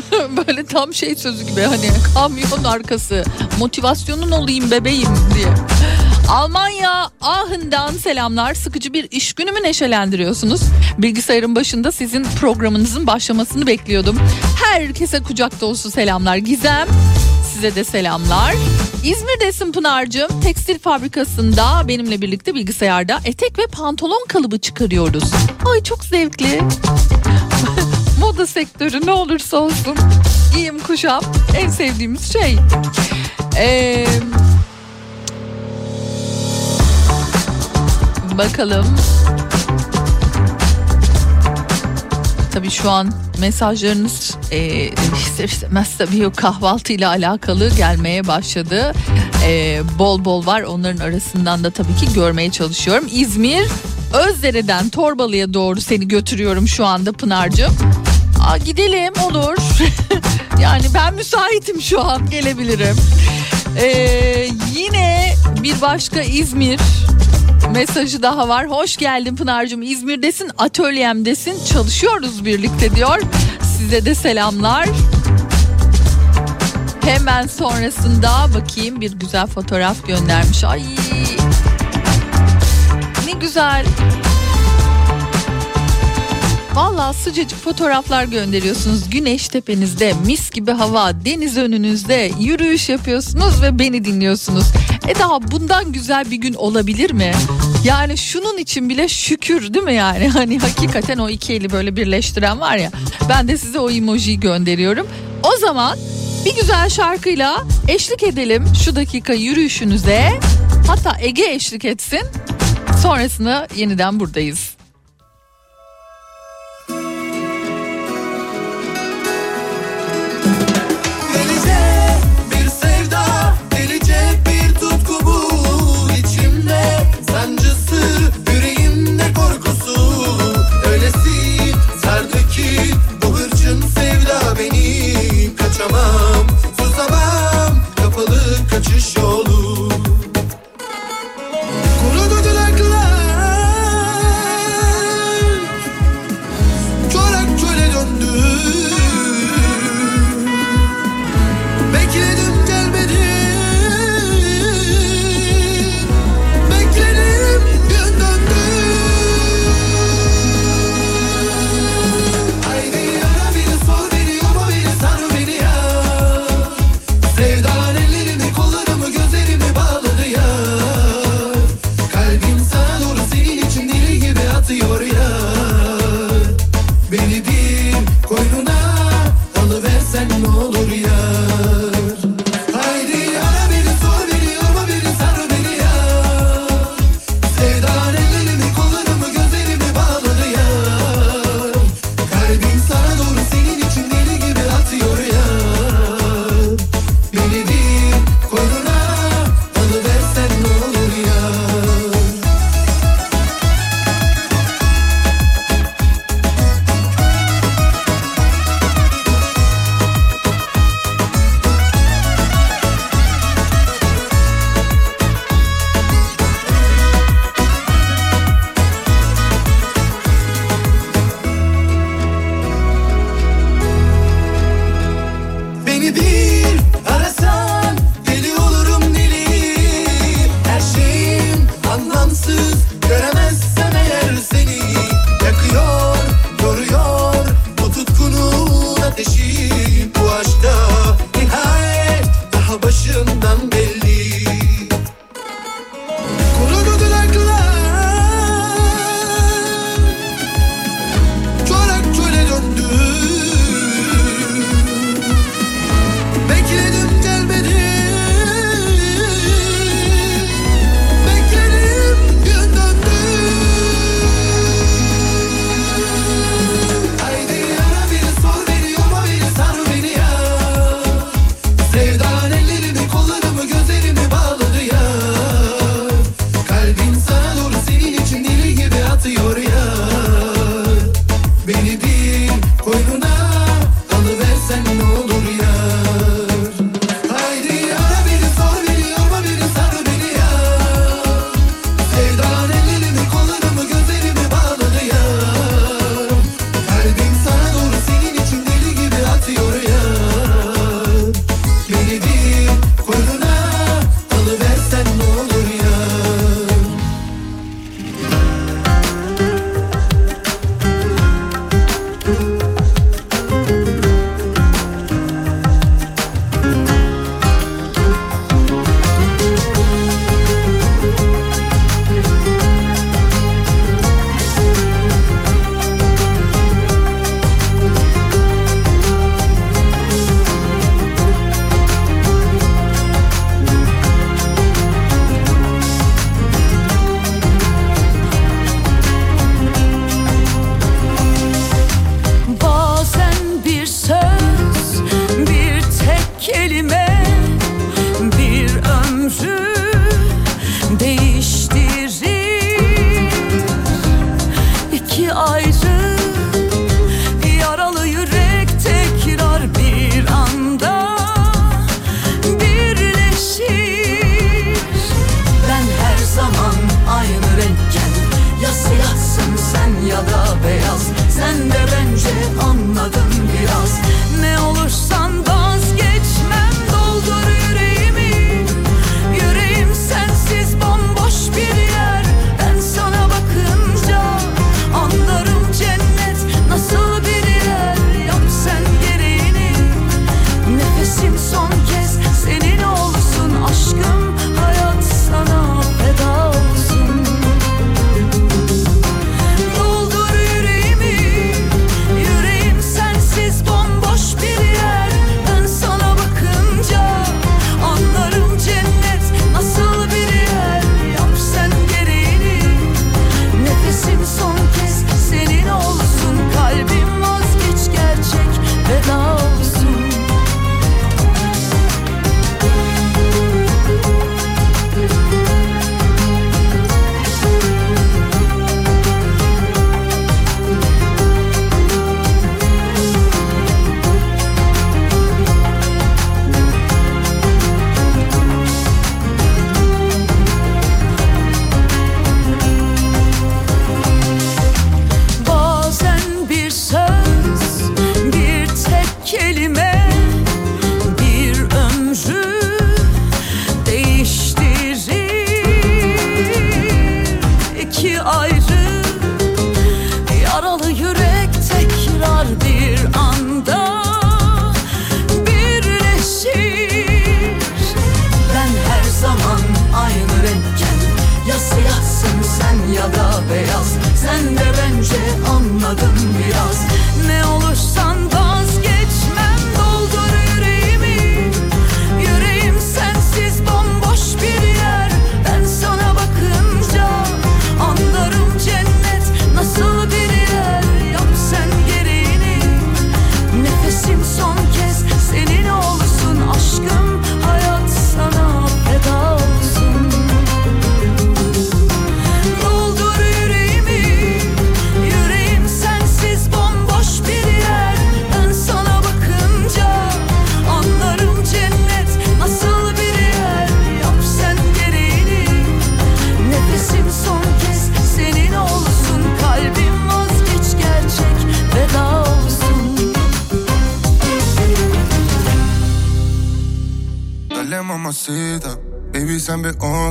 Speaker 1: Böyle tam şey sözü gibi hani kamyon arkası. Motivasyonun olayım bebeğim diye. Almanya Aachen'dan selamlar. Sıkıcı bir iş günümü neşelendiriyorsunuz. Bilgisayarın başında sizin programınızın başlamasını bekliyordum. Herkese kucak dolusu selamlar. Gizem size de selamlar. İzmir'desin Pınar'cığım. Tekstil fabrikasında benimle birlikte bilgisayarda etek ve pantolon kalıbı çıkarıyoruz. Ay çok zevkli. Moda sektörü ne olursa olsun giyim kuşam en sevdiğimiz şey. Eee... Bakalım. Tabii şu an mesajlarınız e, ister istemez tabii o kahvaltıyla alakalı gelmeye başladı. E, bol bol var onların arasından da tabii ki görmeye çalışıyorum. İzmir Özdere'den Torbalı'ya doğru seni götürüyorum şu anda Pınar'cığım. Aa, gidelim olur. yani ben müsaitim şu an gelebilirim. Ee, yine bir başka İzmir mesajı daha var. Hoş geldin Pınar'cığım. İzmir'desin, atölyemdesin. Çalışıyoruz birlikte diyor. Size de selamlar. Hemen sonrasında bakayım bir güzel fotoğraf göndermiş. Ay ne güzel. Valla sıcacık fotoğraflar gönderiyorsunuz. Güneş tepenizde, mis gibi hava, deniz önünüzde yürüyüş yapıyorsunuz ve beni dinliyorsunuz. E daha bundan güzel bir gün olabilir mi? Yani şunun için bile şükür değil mi yani? Hani hakikaten o iki eli böyle birleştiren var ya. Ben de size o emojiyi gönderiyorum. O zaman bir güzel şarkıyla eşlik edelim şu dakika yürüyüşünüze. Hatta Ege eşlik etsin. Sonrasında yeniden buradayız.
Speaker 5: marca
Speaker 11: tijolo.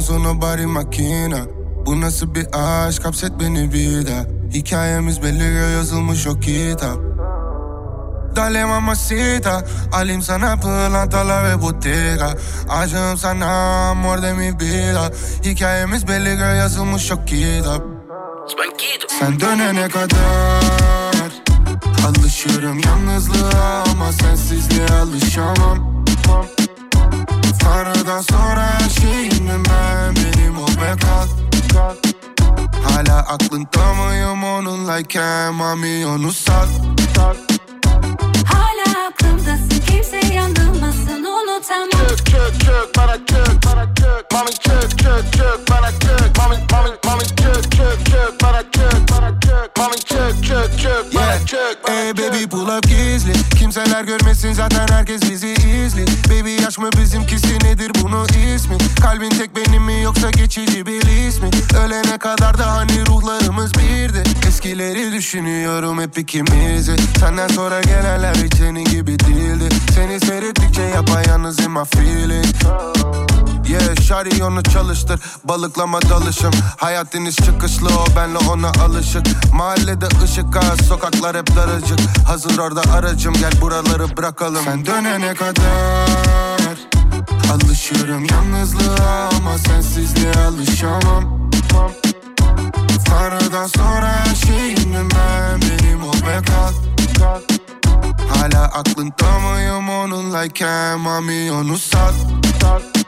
Speaker 11: Sen bir
Speaker 12: onsun o body makina Bu nasıl bir aşk? Hapset beni bir daha. Hikayemiz belli yazılmış o kitap. Dale mamacita Alayım sana pırlantalar ve bottega. Aşığım sana amor de mi vida. Hikayemiz belli yazılmış o kitap. Sen dönene kadar Alışırım yalnızlığa ama sensizliğe alışamam Tanrı'dan sonra her şeyim ben Benim ve kal Hala aklında mıyım onunlayken Mami onu sat.
Speaker 10: Hala aklımdasın kimse yandırmasın unutamam.
Speaker 12: Çök çök çök bana çök bana çök Mami çök çök çök bana çök Mami mami mami çök çök çök bana çök bana çök Mami çök çök çök bana çök Ey baby pull up gizli. Kimseler görmesin zaten herkes bizi izli Baby yaş mı bizimkisi nedir bunu ismi? Kalbin tek benim mi yoksa geçici bir ismi Ölene kadar da hani ruhlarımız birdi. Eskileri düşünüyorum hep ikimizi. Senden sonra gelenler hiç senin gibi değildi. Seni seyrettikçe yapayalnız in my feeling Yeah, şari onu çalıştır. Balıklama dalışım. Hayat çıkışlı o benle ona alışık. Mahallede ışık az Sokaklar hep daracık. Hazır orada aracım. Gel buraları bırakalım. Sen dönene kadar Alışırım yalnızlığa Ama sensizliğe alışamam. Tanrı'dan sonra her şeyim ben Benim ol ve kal. Hala aklında mıyım onunlayken Mami onu sat
Speaker 10: Hala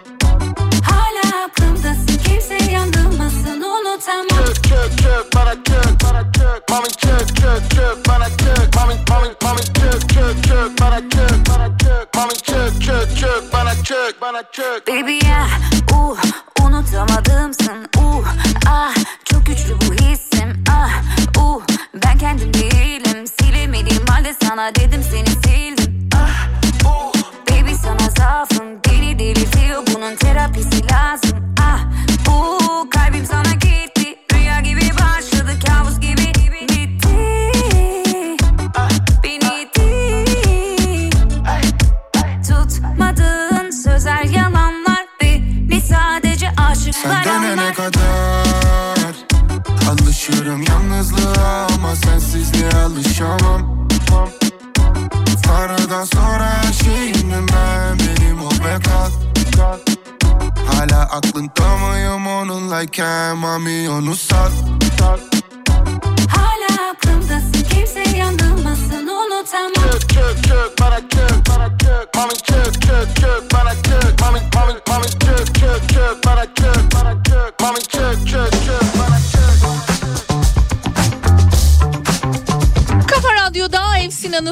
Speaker 10: aklımdasın kimse yandırmasın unutamam.
Speaker 12: Çök çök çök bana çök bana çök. Mami çök çök çök bana çök. Mami mami mami çök çök çök bana çök bana çök. Mami çök çök çök bana çök bana çök.
Speaker 10: Baby ya uh, unutamadımsın uh, ah çok güçlü bu hissim. Ah uh, ben kendim değilim. Silemediğim halde sana dedim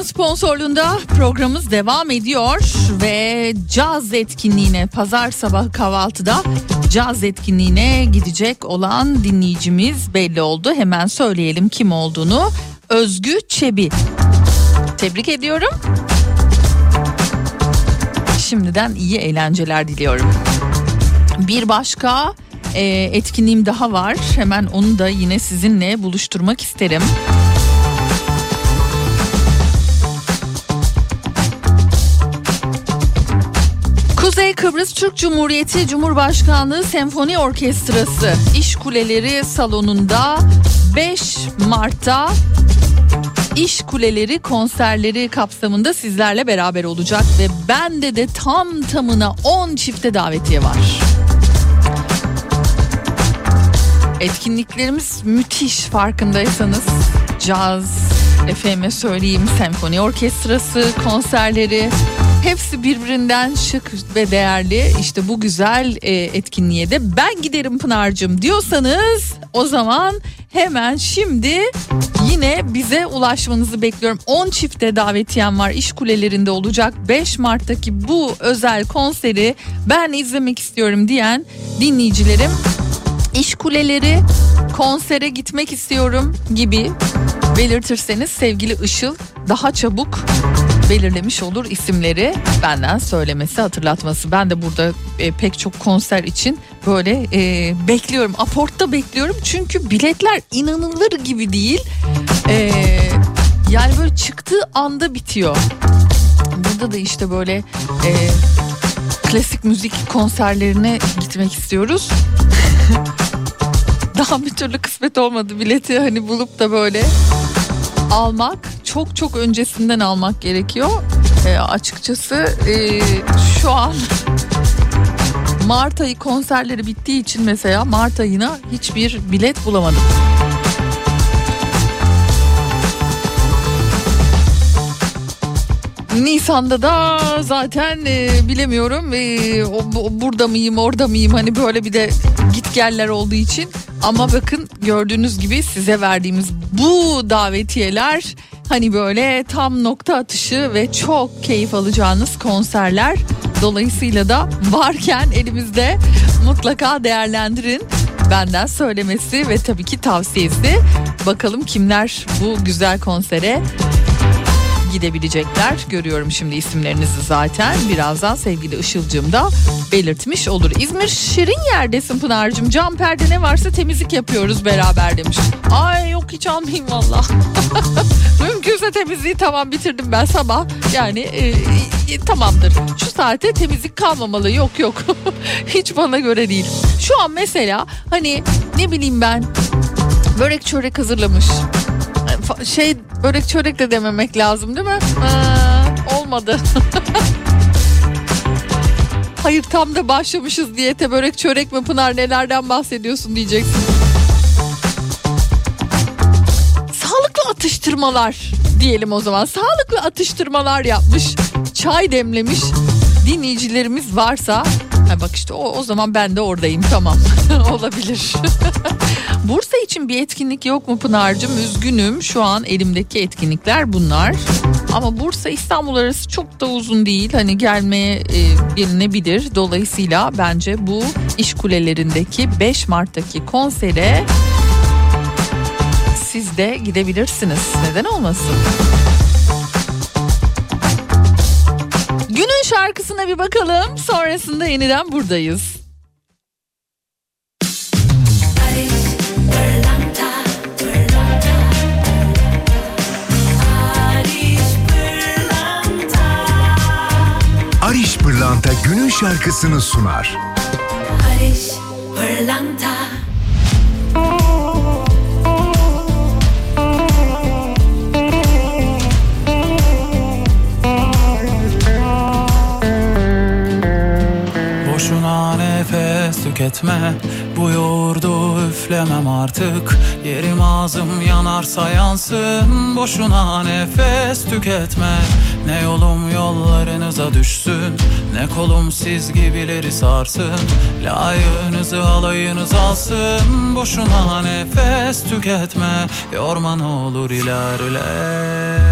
Speaker 1: Sinan'ın sponsorluğunda programımız devam ediyor ve caz etkinliğine pazar sabah kahvaltıda caz etkinliğine gidecek olan dinleyicimiz belli oldu. Hemen söyleyelim kim olduğunu. Özgü Çebi. Tebrik ediyorum. Şimdiden iyi eğlenceler diliyorum. Bir başka e, etkinliğim daha var. Hemen onu da yine sizinle buluşturmak isterim. Kıbrıs Türk Cumhuriyeti Cumhurbaşkanlığı Senfoni Orkestrası İş Kuleleri Salonu'nda 5 Mart'ta İş Kuleleri konserleri kapsamında sizlerle beraber olacak ve bende de tam tamına 10 çifte davetiye var. Etkinliklerimiz müthiş farkındaysanız. Caz, efeme söyleyeyim, senfoni orkestrası, konserleri hepsi birbirinden şık ve değerli. İşte bu güzel e, etkinliğe de ben giderim Pınar'cığım diyorsanız o zaman hemen şimdi yine bize ulaşmanızı bekliyorum. 10 çifte davetiyem var iş kulelerinde olacak 5 Mart'taki bu özel konseri ben izlemek istiyorum diyen dinleyicilerim iş kuleleri konsere gitmek istiyorum gibi belirtirseniz sevgili Işıl daha çabuk belirlemiş olur isimleri benden söylemesi hatırlatması. Ben de burada e, pek çok konser için böyle e, bekliyorum aportta bekliyorum çünkü biletler inanılır gibi değil. E, yani böyle çıktığı anda bitiyor. Burada da işte böyle e, klasik müzik konserlerine gitmek istiyoruz. Daha bir türlü kısmet olmadı bileti hani bulup da böyle almak çok çok öncesinden almak gerekiyor. E, açıkçası e, şu an Mart ayı konserleri bittiği için mesela Mart ayına hiçbir bilet bulamadım. Nisan'da da zaten e, bilemiyorum e, o, o- burada mıyım orada mıyım? Hani böyle bir de git geller olduğu için. Ama bakın gördüğünüz gibi size verdiğimiz bu davetiyeler hani böyle tam nokta atışı ve çok keyif alacağınız konserler dolayısıyla da varken elimizde mutlaka değerlendirin. Benden söylemesi ve tabii ki tavsiyesi. Bakalım kimler bu güzel konsere gidebilecekler. Görüyorum şimdi isimlerinizi zaten. Birazdan sevgili Işıl'cığım da belirtmiş olur. İzmir şirin yerdesin Pınar'cığım. Cam perde ne varsa temizlik yapıyoruz beraber demiş. Ay yok hiç almayayım valla. Mümkünse temizliği tamam bitirdim ben sabah. Yani e, e, tamamdır. Şu saate temizlik kalmamalı. Yok yok. hiç bana göre değil. Şu an mesela hani ne bileyim ben börek çörek hazırlamış şey börek çörek de dememek lazım değil mi? Aa, olmadı. Hayır tam da başlamışız diyete börek çörek mi Pınar nelerden bahsediyorsun diyeceksin. Sağlıklı atıştırmalar diyelim o zaman. Sağlıklı atıştırmalar yapmış. Çay demlemiş dinleyicilerimiz varsa ha bak işte o, o zaman ben de oradayım tamam olabilir. Bursa için bir etkinlik yok mu Pınar'cığım? Üzgünüm şu an elimdeki etkinlikler bunlar. Ama Bursa İstanbul arası çok da uzun değil. Hani gelmeye e, bilinebilir. Dolayısıyla bence bu iş kulelerindeki 5 Mart'taki konsere siz de gidebilirsiniz. Neden olmasın? Günün şarkısına bir bakalım. Sonrasında yeniden buradayız.
Speaker 9: Ariş Pırlanta günün şarkısını sunar.
Speaker 11: Barış Pırlanta
Speaker 13: tüketme. Bu yoğurdu üflemem artık. Yerim ağzım yanarsa yansın. Boşuna nefes tüketme. Ne yolum yollarınıza düşsün. Ne kolum siz gibileri sarsın. Layığınızı alayınız alsın. Boşuna nefes tüketme. Yorma ne olur ilerle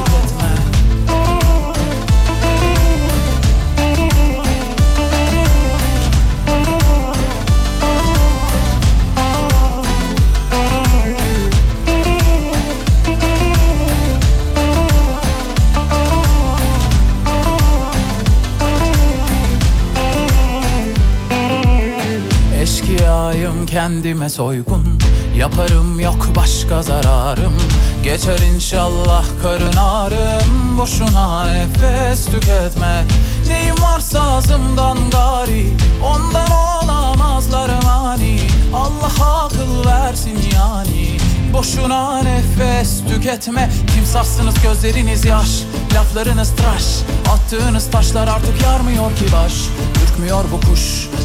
Speaker 13: kendime soygun. Yaparım yok başka zararım. Geçer inşallah karın ağrım. Boşuna nefes tüketme. Neyim varsa ağzımdan gari. Ondan olamazlar mani. Allah akıl versin yani. Boşuna nefes tüketme. Timsahsınız gözleriniz yaş. Laflarınız tıraş. Attığınız taşlar artık yarmıyor ki baş. Ürkmüyor bu kuş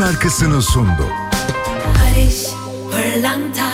Speaker 6: şarkısını sundu.
Speaker 3: Barış Pırlanta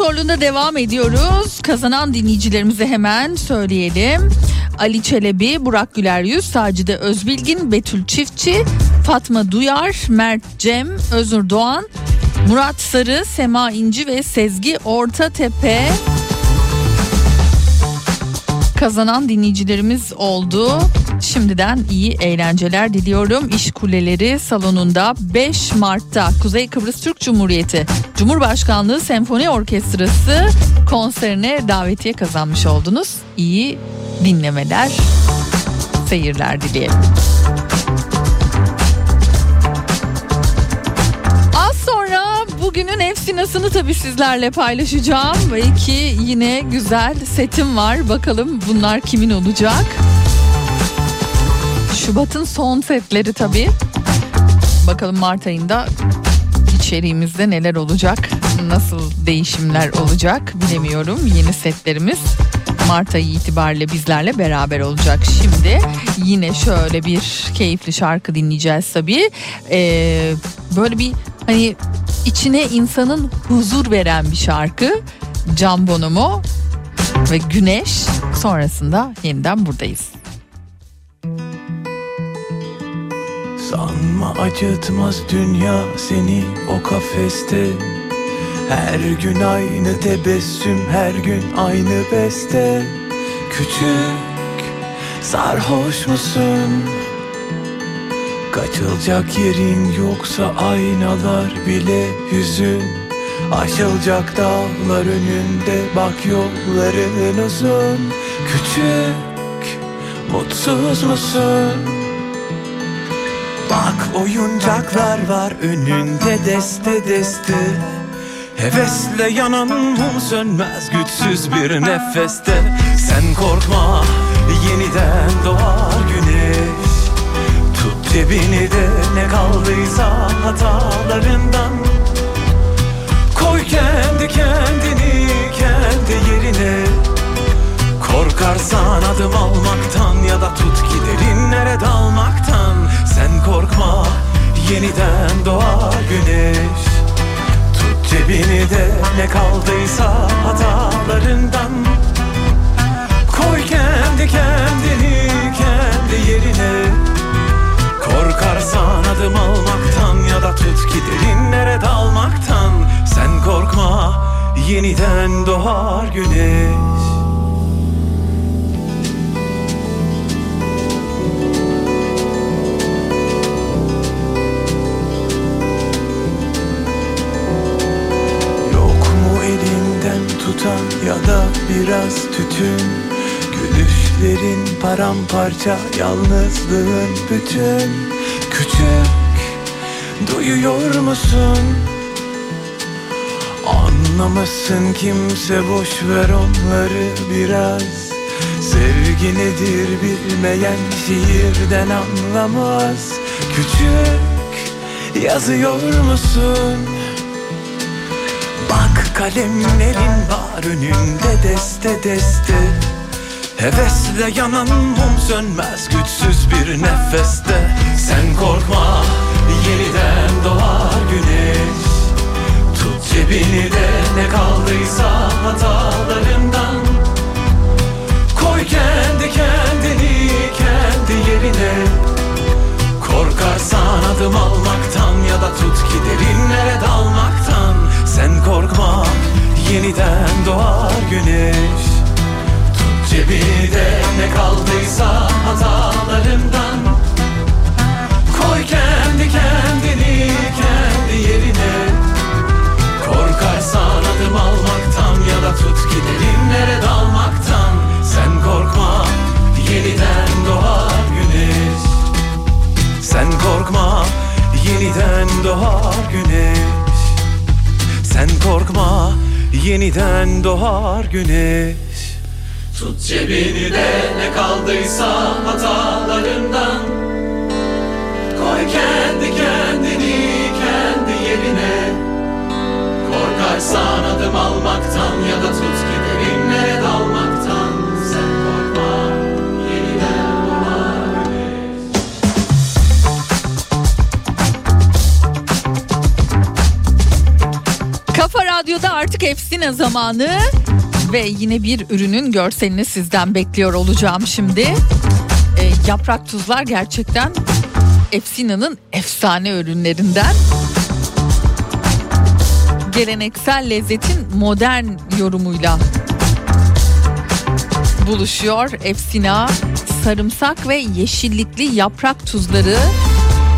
Speaker 1: Sponsorluğunda devam ediyoruz. Kazanan dinleyicilerimize hemen söyleyelim. Ali Çelebi, Burak Güler Yüz, Sacide Özbilgin, Betül Çiftçi, Fatma Duyar, Mert Cem, Özür Doğan, Murat Sarı, Sema İnci ve Sezgi Ortatepe kazanan dinleyicilerimiz oldu. Şimdiden iyi eğlenceler diliyorum. İş Kuleleri salonunda 5 Mart'ta Kuzey Kıbrıs Türk Cumhuriyeti Cumhurbaşkanlığı Senfoni Orkestrası konserine davetiye kazanmış oldunuz. İyi dinlemeler, seyirler dileyelim. Bugünün efsinasını tabii sizlerle paylaşacağım. Ve iki yine güzel setim var. Bakalım bunlar kimin olacak? Şubat'ın son setleri tabii. Bakalım Mart ayında içeriğimizde neler olacak? Nasıl değişimler olacak bilemiyorum. Yeni setlerimiz Mart ayı itibariyle bizlerle beraber olacak. Şimdi yine şöyle bir keyifli şarkı dinleyeceğiz tabii. Ee, böyle bir hani içine insanın huzur veren bir şarkı. Can Bonomo ve Güneş sonrasında yeniden buradayız.
Speaker 13: Sanma acıtmaz dünya seni o kafeste Her gün aynı tebessüm her gün aynı beste Küçük sarhoş musun? Kaçılacak yerin yoksa aynalar bile hüzün Aşılacak dağlar önünde bak yolların uzun Küçük mutsuz musun? Bak oyuncaklar var önünde deste deste. Hevesle yanan mum sönmez güçsüz bir nefeste. Sen korkma yeniden doğar güneş. Tut cebini de ne kaldıysa hatalarından. Koy kendi kendini Korkarsan adım almaktan ya da tut giderinlere dalmaktan. Sen korkma yeniden doğar güneş. Tut cebini de ne kaldıysa hatalarından. Koy kendi kendini kendi yerine. Korkarsan adım almaktan ya da tut giderinlere dalmaktan. Sen korkma yeniden doğar güneş tutan ya da biraz tütün Gülüşlerin paramparça yalnızlığın bütün Küçük duyuyor musun? Anlamasın kimse boş ver onları biraz Sevgi nedir bilmeyen şiirden anlamaz Küçük yazıyor musun? Bak kalemlerin var önünde deste deste. Hevesle yanan mum sönmez güçsüz bir nefeste. Sen korkma yeniden doğar güneş. Tut cebini de ne kaldıysa hatalarından. Koy kendi kendini kendi yerine Korkarsan adım almaktan ya da tut giderinlere dalmaktan. Sen korkma yeniden doğar güneş. Tut cebini de ne kaldıysa hatalarından. Koy kendi kendini kendi yerine. Korkarsan adım almaktan ya da tut giderinlere dalmaktan. Sen korkma yeniden doğar sen korkma yeniden doğar güneş. Sen korkma yeniden doğar güneş. Tut cebini de ne kaldıysa hatalarından. Koy kendi kendini kendi yerine. Korkarsan adım almaktan ya da
Speaker 1: artık Efsine zamanı ve yine bir ürünün görselini sizden bekliyor olacağım şimdi. E, yaprak tuzlar gerçekten Efsina'nın efsane ürünlerinden. Geleneksel lezzetin modern yorumuyla buluşuyor Efsina. Sarımsak ve yeşillikli yaprak tuzları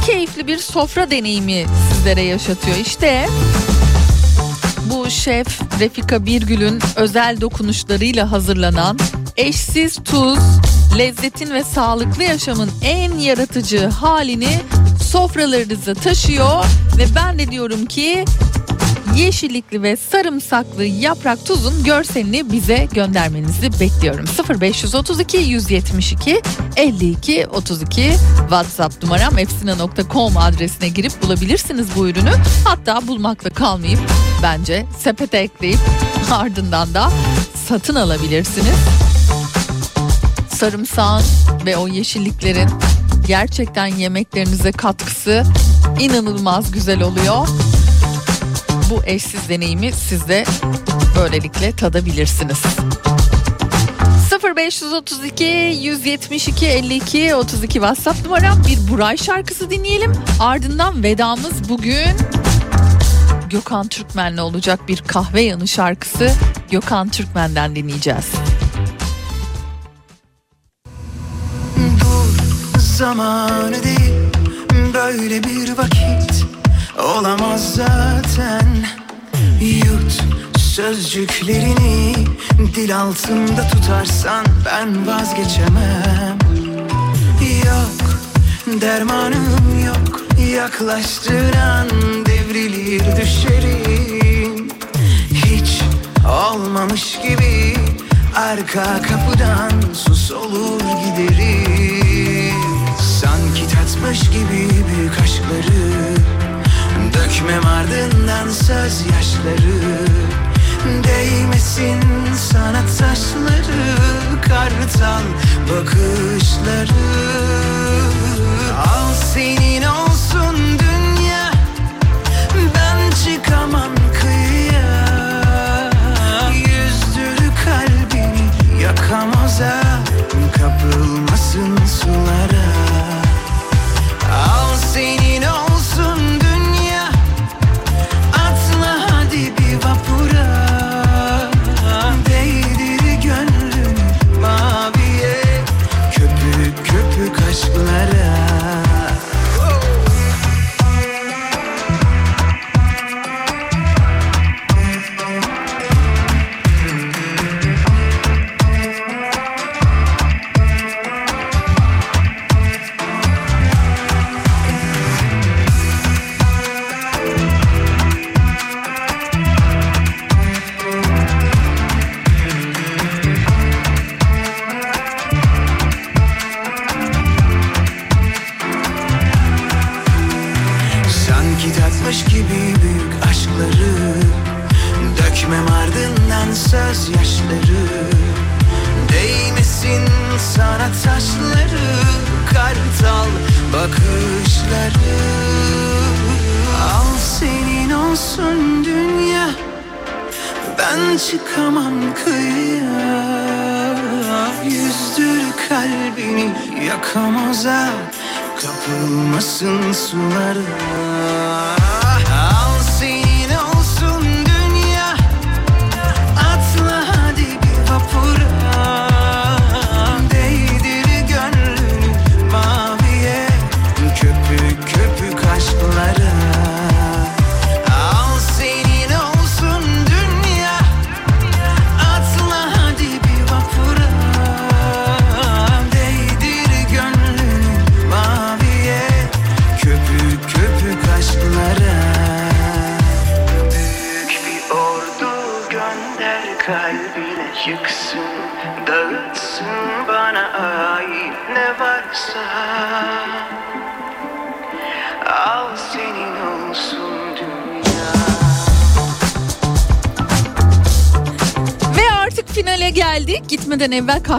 Speaker 1: keyifli bir sofra deneyimi sizlere yaşatıyor. İşte bu şef Refika Birgül'ün özel dokunuşlarıyla hazırlanan eşsiz tuz, lezzetin ve sağlıklı yaşamın en yaratıcı halini sofralarınıza taşıyor. Ve ben de diyorum ki yeşillikli ve sarımsaklı yaprak tuzun görselini bize göndermenizi bekliyorum. 0532 172 52 32 WhatsApp numaram efsina.com adresine girip bulabilirsiniz bu ürünü. Hatta bulmakla kalmayıp bence sepete ekleyip ardından da satın alabilirsiniz. Sarımsağın ve o yeşilliklerin gerçekten yemeklerinize katkısı inanılmaz güzel oluyor bu eşsiz deneyimi siz de böylelikle tadabilirsiniz. 0532 172 52 32 WhatsApp numaram bir Buray şarkısı dinleyelim. Ardından vedamız bugün Gökhan Türkmen'le olacak bir kahve yanı şarkısı Gökhan Türkmen'den dinleyeceğiz.
Speaker 2: Dur zamanı değil böyle bir vakit olamaz zaten. Yut sözcüklerini dil altında tutarsan ben vazgeçemem. Yok dermanım yok. Yaklaştıran devrilir düşerim. Hiç olmamış gibi arka kapıdan sus olur giderim Sanki tatmış gibi büyük aşkları Dökmem ardından söz yaşları. Değmesin sana taşları Kartal bakışları. Al senin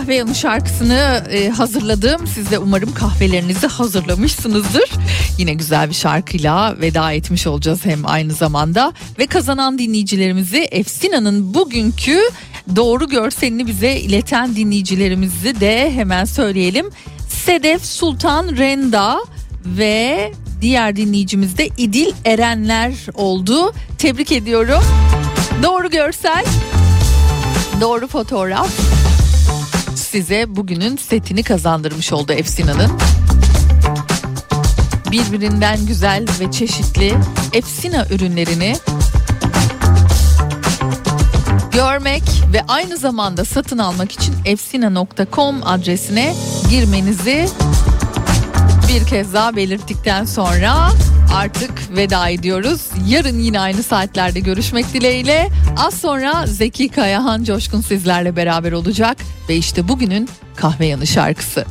Speaker 2: kahve yanı şarkısını e, hazırladım. Siz de umarım kahvelerinizi hazırlamışsınızdır. Yine güzel bir şarkıyla veda etmiş olacağız hem aynı zamanda. Ve kazanan dinleyicilerimizi Efsina'nın bugünkü doğru görselini bize ileten dinleyicilerimizi de hemen söyleyelim. Sedef Sultan Renda ve diğer dinleyicimiz de İdil Erenler oldu. Tebrik ediyorum. Doğru görsel, doğru fotoğraf size bugünün setini kazandırmış oldu Efsina'nın. Birbirinden güzel ve çeşitli Efsina ürünlerini görmek ve aynı zamanda satın almak için efsina.com adresine girmenizi bir kez daha belirttikten sonra artık veda ediyoruz. Yarın yine aynı saatlerde görüşmek dileğiyle. Az sonra Zeki Kayahan Coşkun sizlerle beraber olacak ve işte bugünün kahve yanı şarkısı.